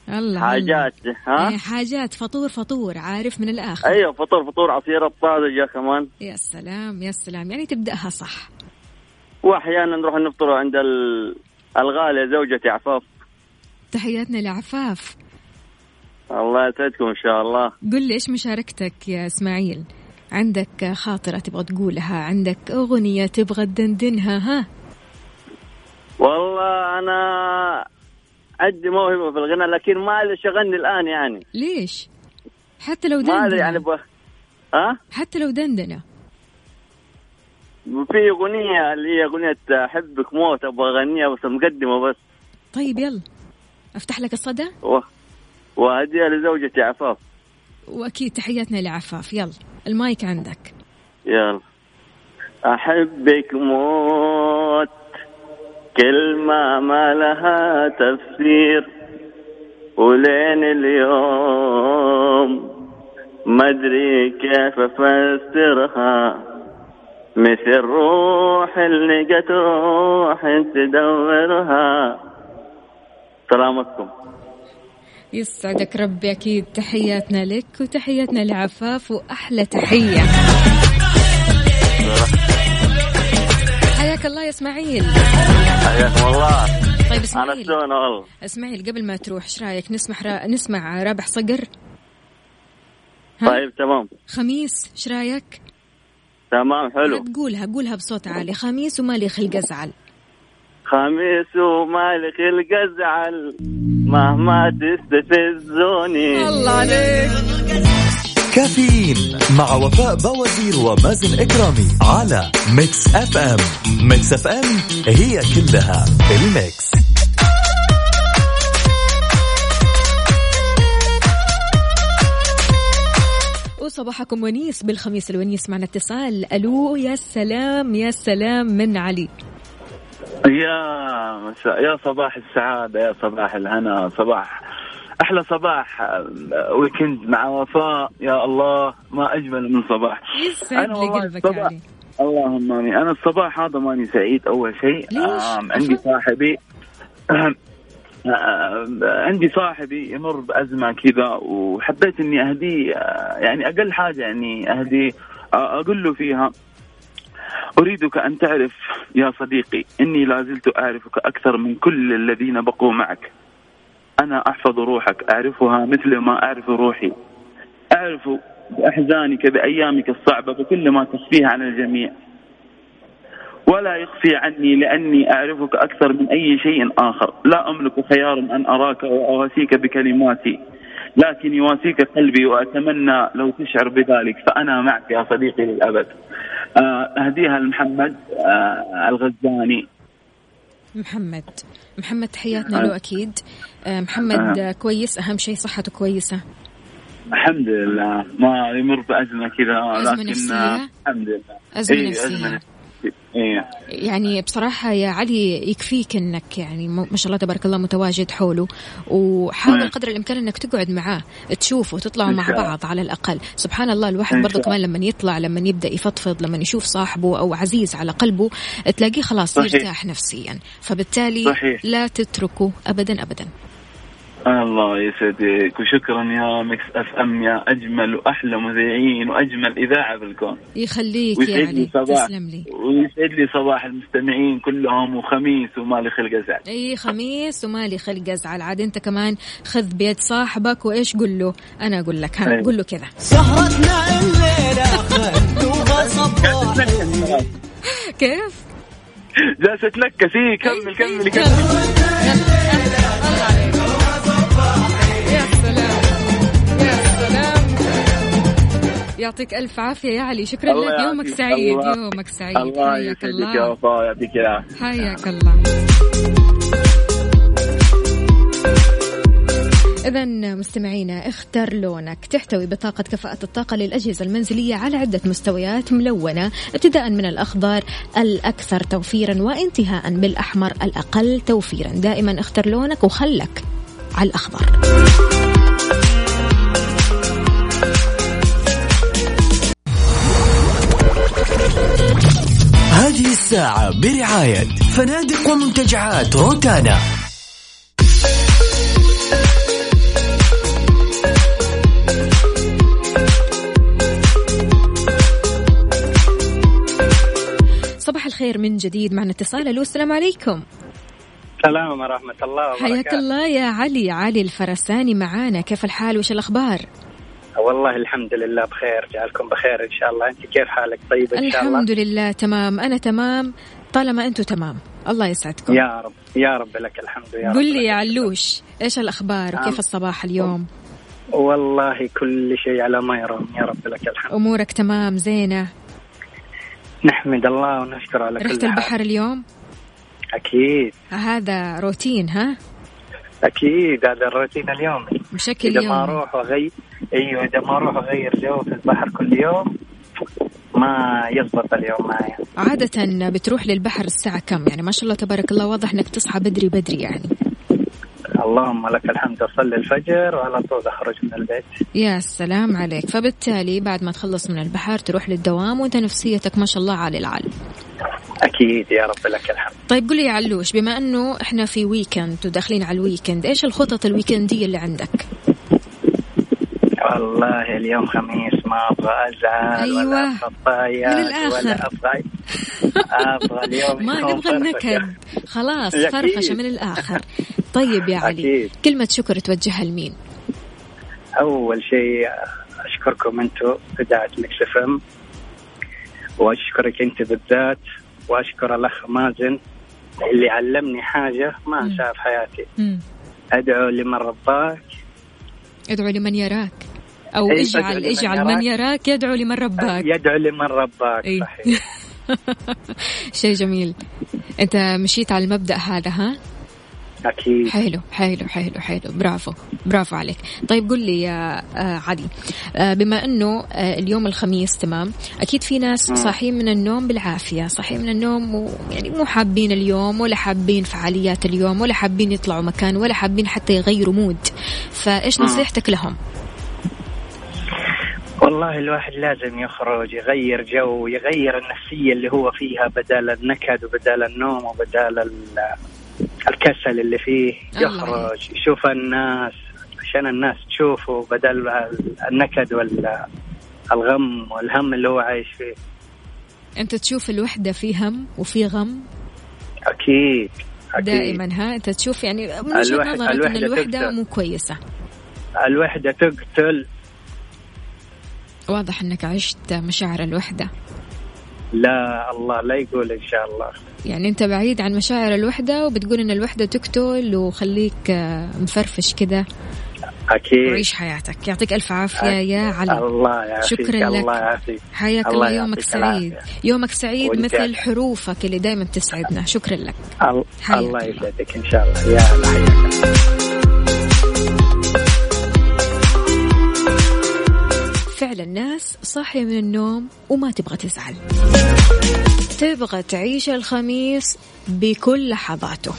الله. حاجات. ها؟ إيه، حاجات. فطور فطور عارف من الآخر. أيوه فطور فطور عصير الطازجه كمان. يا سلام يا سلام. يعني تبدأها صح. وأحيانا نروح نفطر عند ال- الغالية زوجتي عفاف. تحياتنا لعفاف. الله يسعدكم إن شاء الله. قل لي إيش مشاركتك يا إسماعيل؟ عندك خاطرة تبغى تقولها عندك أغنية تبغى تدندنها ها؟ والله أنا عندي موهبة في الغناء لكن ما أدري إيش أغني الآن يعني. ليش؟ حتى لو ما أدري يعني ب... ها؟ حتى لو دندنة. في أغنية اللي هي أغنية أحبك موت أبغى أغنيها بس مقدمة بس. طيب يلا. أفتح لك الصدى؟ وهديها لزوجتي عفاف. وأكيد تحياتنا لعفاف. يلا المايك عندك. يلا. أحبك موت كلمة ما لها تفسير. ولين اليوم ما أدري كيف أفسرها. مثل روح اللي لقت روح تدورها. سلامتكم. يسعدك ربي أكيد. تحياتنا لك وتحياتنا لعفاف وأحلى تحية. حياك الله يا إسماعيل. حياكم الله. طيب أنا إسماعيل شلون والله إسماعيل قبل ما تروح إيش رأيك؟ نسمع را... نسمع رابح صقر؟ طيب تمام. خميس إيش رأيك؟ تمام حلو. تقولها قولها بصوت عالي. خميس ومالي خلق أزعل. خميس ومالي خلق ازعل مهما تستفزوني. الله عليك. كافيين مع وفاء بوازير ومازن إكرامي على Mix FM Mix FM هي كلها ال Mix. وصباحكم ونيس بالخميس الونيس معنا اتصال. ألو يا سلام يا سلام من علي. يا مساء يا صباح السعادة يا صباح الهنا صباح أحلى صباح آه، weekend مع وفاء. يا الله ما أجمل من صباح. يسعد لي قلبك الصباح- علي. اللهم آمين. أنا الصباح هذا ماني سعيد أول شيء. عندي صاحبي عندي صاحبي يمر بأزمة كذا وحبيت إني أهديه آه، يعني أقل حاجة يعني أهديه آه، أقول له فيها. أريدك أن تعرف يا صديقي إني لا زلت أعرفك أكثر من كل الذين بقوا معك. أنا أحفظ روحك أعرفها مثل ما أعرف روحي. أعرف بأحزانك بأيامك الصعبة بكل ما تخفيه عن الجميع. ولا يخفي عني لأني أعرفك أكثر من أي شيء آخر. لا أملك خيارا أن أراك وأواسيك بكلماتي. لكن يواسيك قلبي وأتمنى لو تشعر بذلك فأنا معك يا صديقي للأبد. آه، أهديها لمحمد آه، الغزاني. محمد. محمد تحياتنا له أكيد. آه، محمد آه، كويس؟ أهم شيء صحته كويسة؟ الحمد لله. ما يمر بأزمة كذا لكن نفسية؟ آه، الحمد لله. أزمة إيه، نفسية. أزمة نفسية. إيه. يعني بصراحة يا علي يكفيك إنك يعني ما شاء الله تبارك الله متواجد حوله وحاول نعم. قدر الإمكان إنك تقعد معاه تشوفه تطلعوا إن مع. بعض على الأقل سبحان الله الواحد برضه كمان لما يطلع لما يبدأ يفضفض لما يشوف صاحبه أو عزيز على قلبه تلاقيه خلاص صحيح. يرتاح نفسيا فبالتالي صحيح. لا تتركه ابدا ابدا الله يسعدك وشكرا يا Mix FM يا أجمل وأحلى مذيعين وأجمل إذاعة بالكون. يخليك يا ويسعد علي. لي صباح. تسلم لي. ويسعد لي صباح المستمعين كلهم وخميس ومالي خلق أزعل. أي خميس ومالي خلق أزعل. عاد أنت كمان خذ بيد صاحبك وإيش قول له؟ أنا أقول لك ها. قول له كذا. سهرتنا صباح. كيف؟ جالسة تنكس إيه كمل كمل كمل. يعطيك ألف عافية يا علي. شكرا لك. يومك. سعيد الله- يومك سعيد. الله يسعدك يا وفاء يعطيك العافية. حياك الله. إذا مستمعينا اختر لونك. تحتوي بطاقة كفاءة الطاقة للأجهزة المنزلية على عدة مستويات ملونة. ابتداء من الأخضر الأكثر توفيرا وانتهاء بالأحمر الأقل توفيرا. دائما اختر لونك وخلك على الأخضر. هذه الساعة برعاية فنادق ومنتجعات روتانا. صباح الخير من جديد معنا اتصال. ألو السلام عليكم. السلام ورحمة الله وبركاته. حياك الله يا علي علي الفرساني معانا. كيف الحال؟ وش الأخبار؟ والله الحمد لله بخير جعلكم بخير إن شاء الله. أنت كيف حالك؟ طيب إن شاء الله؟ الحمد لله تمام. أنا تمام. طالما أنتم تمام. الله يسعدكم. يا رب يا رب لك الحمد يا رب قل لي يا علوش إيش الأخبار؟ وكيف نعم. الصباح اليوم؟ والله كل شيء على ما يرام يا رب لك الحمد. أمورك تمام زينة؟ نحمد الله ونشكر على كل رحت حال. البحر اليوم؟ أكيد. هذا روتين ها؟ أكيد هذا الروتين اليومي. بشكل إذا ما يومي. أروح وأغير أيوه إذا ما أروح وأغير جو في البحر كل يوم ما يزبط اليوم معي. عادة بتروح للبحر الساعة كم؟ يعني ما شاء الله تبارك الله واضح إنك تصحى بدري بدري يعني. اللهم لك الحمد أصلي الفجر وعلى طول أخرج من البيت. يا سلام عليك. فبالتالي بعد ما تخلص من البحر تروح للدوام وإنت نفسيتك ما شاء الله عالي العال أكيد يا رب لك الحمد طيب قل لي يا علوش بما إنه إحنا في weekend وداخلين على ال weekend إيش الخطط الويكندية اللي عندك والله اليوم خميس ما أبغى أزعل أيوة. ولا أبغى. ولا أبغى أبغى اليوم ما نبغى. النكد خلاص. فرفشة من الآخر طيب يا علي أكيد. كلمة شكر توجهها لمين أول شيء أشكركم أنتم اذاعه Mix FM وأشكرك أنت بالذات وأشكر الأخ مازن اللي علمني حاجة ما انساها في حياتي. مم. أدعو لمن رباك. ادعو لمن يراك. أو اجعل اجعل من يراك. يراك يدعو لمن رباك. يدعو لمن رباك. صحيح. شيء جميل. أنت مشيت على المبدأ هذا ها؟ أكيد. حلو حلو حلو حلو. برافو برافو عليك. طيب قل لي يا آه، علي آه، بما إنه آه، اليوم الخميس تمام؟ أكيد في ناس. صاحيين من النوم بالعافية صاحيين من النوم ويعني مو حابين اليوم ولا حابين فعاليات اليوم ولا حابين يطلعوا مكان ولا حابين حتى يغيروا mood. فإيش. نصيحتك لهم؟ والله الواحد لازم يخرج يغير جو يغير النفسية اللي هو فيها بدل النكد وبدل النوم وبدل الكسل اللي فيه يخرج يشوف الناس عشان الناس تشوفه بدل ال- النكد والغم والهم اللي هو عايش فيه. أنت تشوف الوحدة في هم وفي غم؟ أكيد أكيد. دائما ها؟ أنت تشوف يعني من وجهة الوحدة- نظرك إن الوحدة الوحدة تقتل. مو كويسه الوحدة تقتل. واضح إنك عشت مشاعر الوحدة. لا الله لا يقول إن شاء الله. يعني أنت بعيد عن مشاعر الوحدة وبتقول إن الوحدة تقتل وخليك آه، مفرفش كده. أكيد. وعيش حياتك. يعطيك ألف عافية يا علي. الله يعافيك شكرا لك. الله يعافيك. حياك الله الله يومك سعيد. العافية. يومك سعيد مثل. حروفك اللي دائما تسعدنا. شكرا لك. الله الله. يسعدك إن شاء الله. يا هلا فعلا الناس صاحية من النوم وما تبغى تزعل. تبغى تعيش الخميس بكل لحظاته.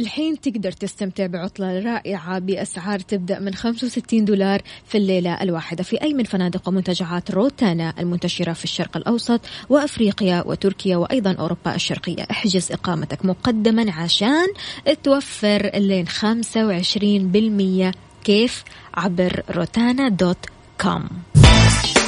الحين تقدر تستمتع بعطلة رائعة بأسعار تبدأ من 65 دولار في الليلة الواحدة في أي من فنادق ومنتجعات روتانا المنتشرة في الشرق الأوسط وأفريقيا وتركيا وأيضا أوروبا الشرقية. احجز إقامتك مقدما عشان توفر لين 25% كيف عبر روتانا دوت كوم.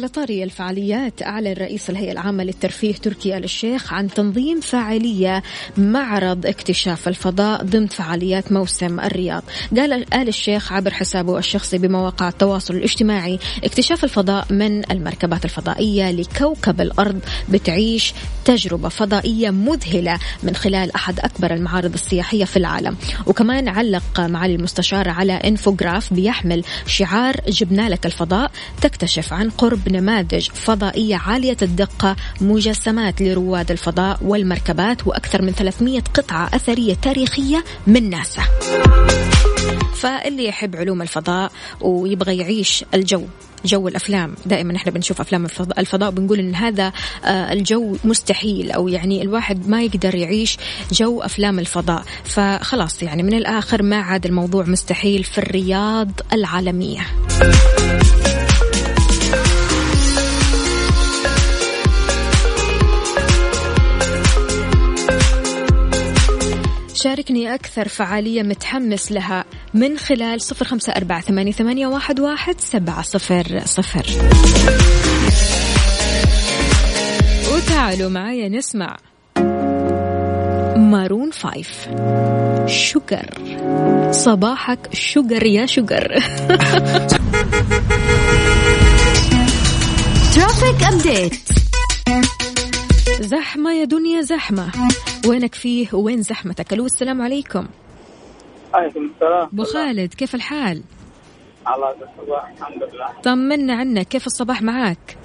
على طاري الفعاليات أعلن رئيس الهيئة العامة للترفيه تركي آل الشيخ عن تنظيم فعالية معرض اكتشاف الفضاء ضمن فعاليات موسم الرياض. قال آل الشيخ عبر حسابه الشخصي بمواقع التواصل الاجتماعي اكتشاف الفضاء من المركبات الفضائية لكوكب الأرض بتعيش تجربة فضائية مذهلة من خلال أحد أكبر المعارض السياحية في العالم. وكمان علق معالي المستشار على انفوجراف بيحمل شعار جبنا لك الفضاء تكتشف عن قرب نماذج فضائية عالية الدقة مجسمات لرواد الفضاء والمركبات وأكثر من 300 قطعة أثرية تاريخية من ناسا. فاللي يحب علوم الفضاء ويبغى يعيش الجو جو الأفلام دائما إحنا بنشوف أفلام الفضاء, بنقول إن هذا آه، الجو مستحيل أو يعني الواحد ما يقدر يعيش جو أفلام الفضاء. فخلاص يعني من الآخر ما عاد الموضوع مستحيل في الرياض العالمية. شاركني أكثر فعالية متحمس لها من خلال صفر خمسة أربعة ثمانية, واحد, سبعة صفر صفر. وتعالوا معايا نسمع مارون فايف. شجر صباحك شجر يا شجر ترافيك ابديت زحمة يا دنيا زحمة. وينك فيه؟ وين زحمتك؟ ألو السلام عليكم. عليكم السلام. أبو خالد كيف الحال؟ الله الصباح الحمد لله. طمنا عنك كيف الصباح معاك؟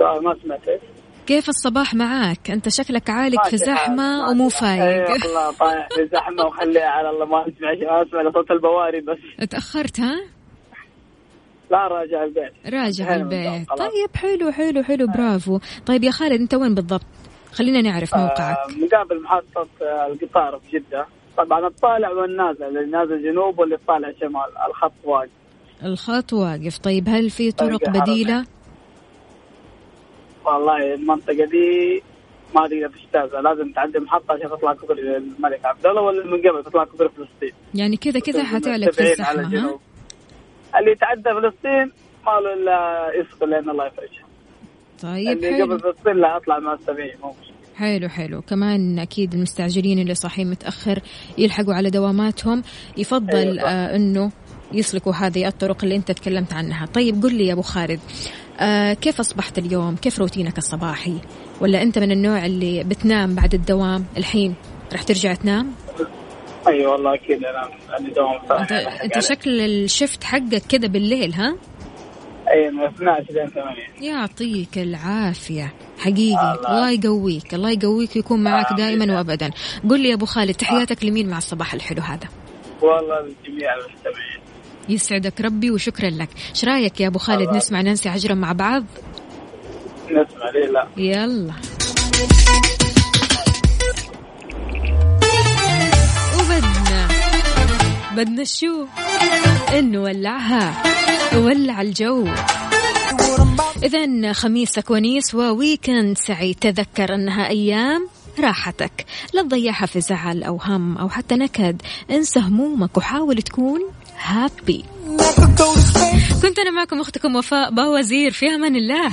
ما سمعت. كيف الصباح معاك؟ أنت شكلك عالق في زحمة ومو فايق اي والله طايح في زحمة وخليها على الله. ما أسمع شيء أسمع صوت البواري بس. تأخرت ها؟ لا راجع البيت. راجع البيت. طيب حلو حلو حلو برافو. طيب يا خالد انت وين بالضبط؟ خلينا نعرف موقعك. آه مقابل محطة آه، القطار في جدة. طبعا الطالع والنازل اللي نازل جنوب واللي طالع شمال. الخط واقف. الخط واقف. طيب هل في طرق بديلة؟ والله المنطقة دي ما تقدر تجتازها. لازم تعدي محطة عشان تطلع كوبري الملك عبد الله ولا من قبل تطلع كوبري فلسطين. يعني كذا كذا حتعلق في الزحمة ها؟ اللي يتعدى فلسطين ما له إلا يسقط لأن الله يفرجها. طيب اللي حلو. قبل فلسطين لا أطلع مع السبعين مو مشكلة. حلو حلو. كمان أكيد المستعجلين اللي صاحيين متأخر يلحقوا على دواماتهم. يفضل أيوة. آه إنه يسلكوا هذه الطرق اللي أنت تكلمت عنها. طيب قل لي يا أبو خالد آه كيف أصبحت اليوم؟ كيف روتينك الصباحي؟ ولا أنت من النوع اللي بتنام بعد الدوام الحين راح ترجع تنام؟ اي أيوة والله أكيد أنا عندي دوام. انت, أنت شكل الشفت حقك كذا بالليل ها؟ أي من 12 لين 8 يعطيك العافية. حقيقي. الله, الله يقويك الله يقويك ويكون معك دائما وابدا. قل لي يا أبو خالد تحياتك لمين مع الصباح الحلو هذا؟ والله لجميع المستمعين. يسعدك ربي وشكرا لك. إيش رأيك يا أبو خالد الله. نسمع نانسي عجرم مع بعض؟ نسمع ليه لا؟ يلا. بدنا شو؟ نولعها ولع الجو. إذا خميسك ونيس وويكند سعيد تذكر أنها أيام راحتك. لا تضيعها في زعل أو هم أو حتى نكد. انسى همومك وحاول تكون هابي كنت أنا معكم أختكم وفاء باوزير. في أمان الله.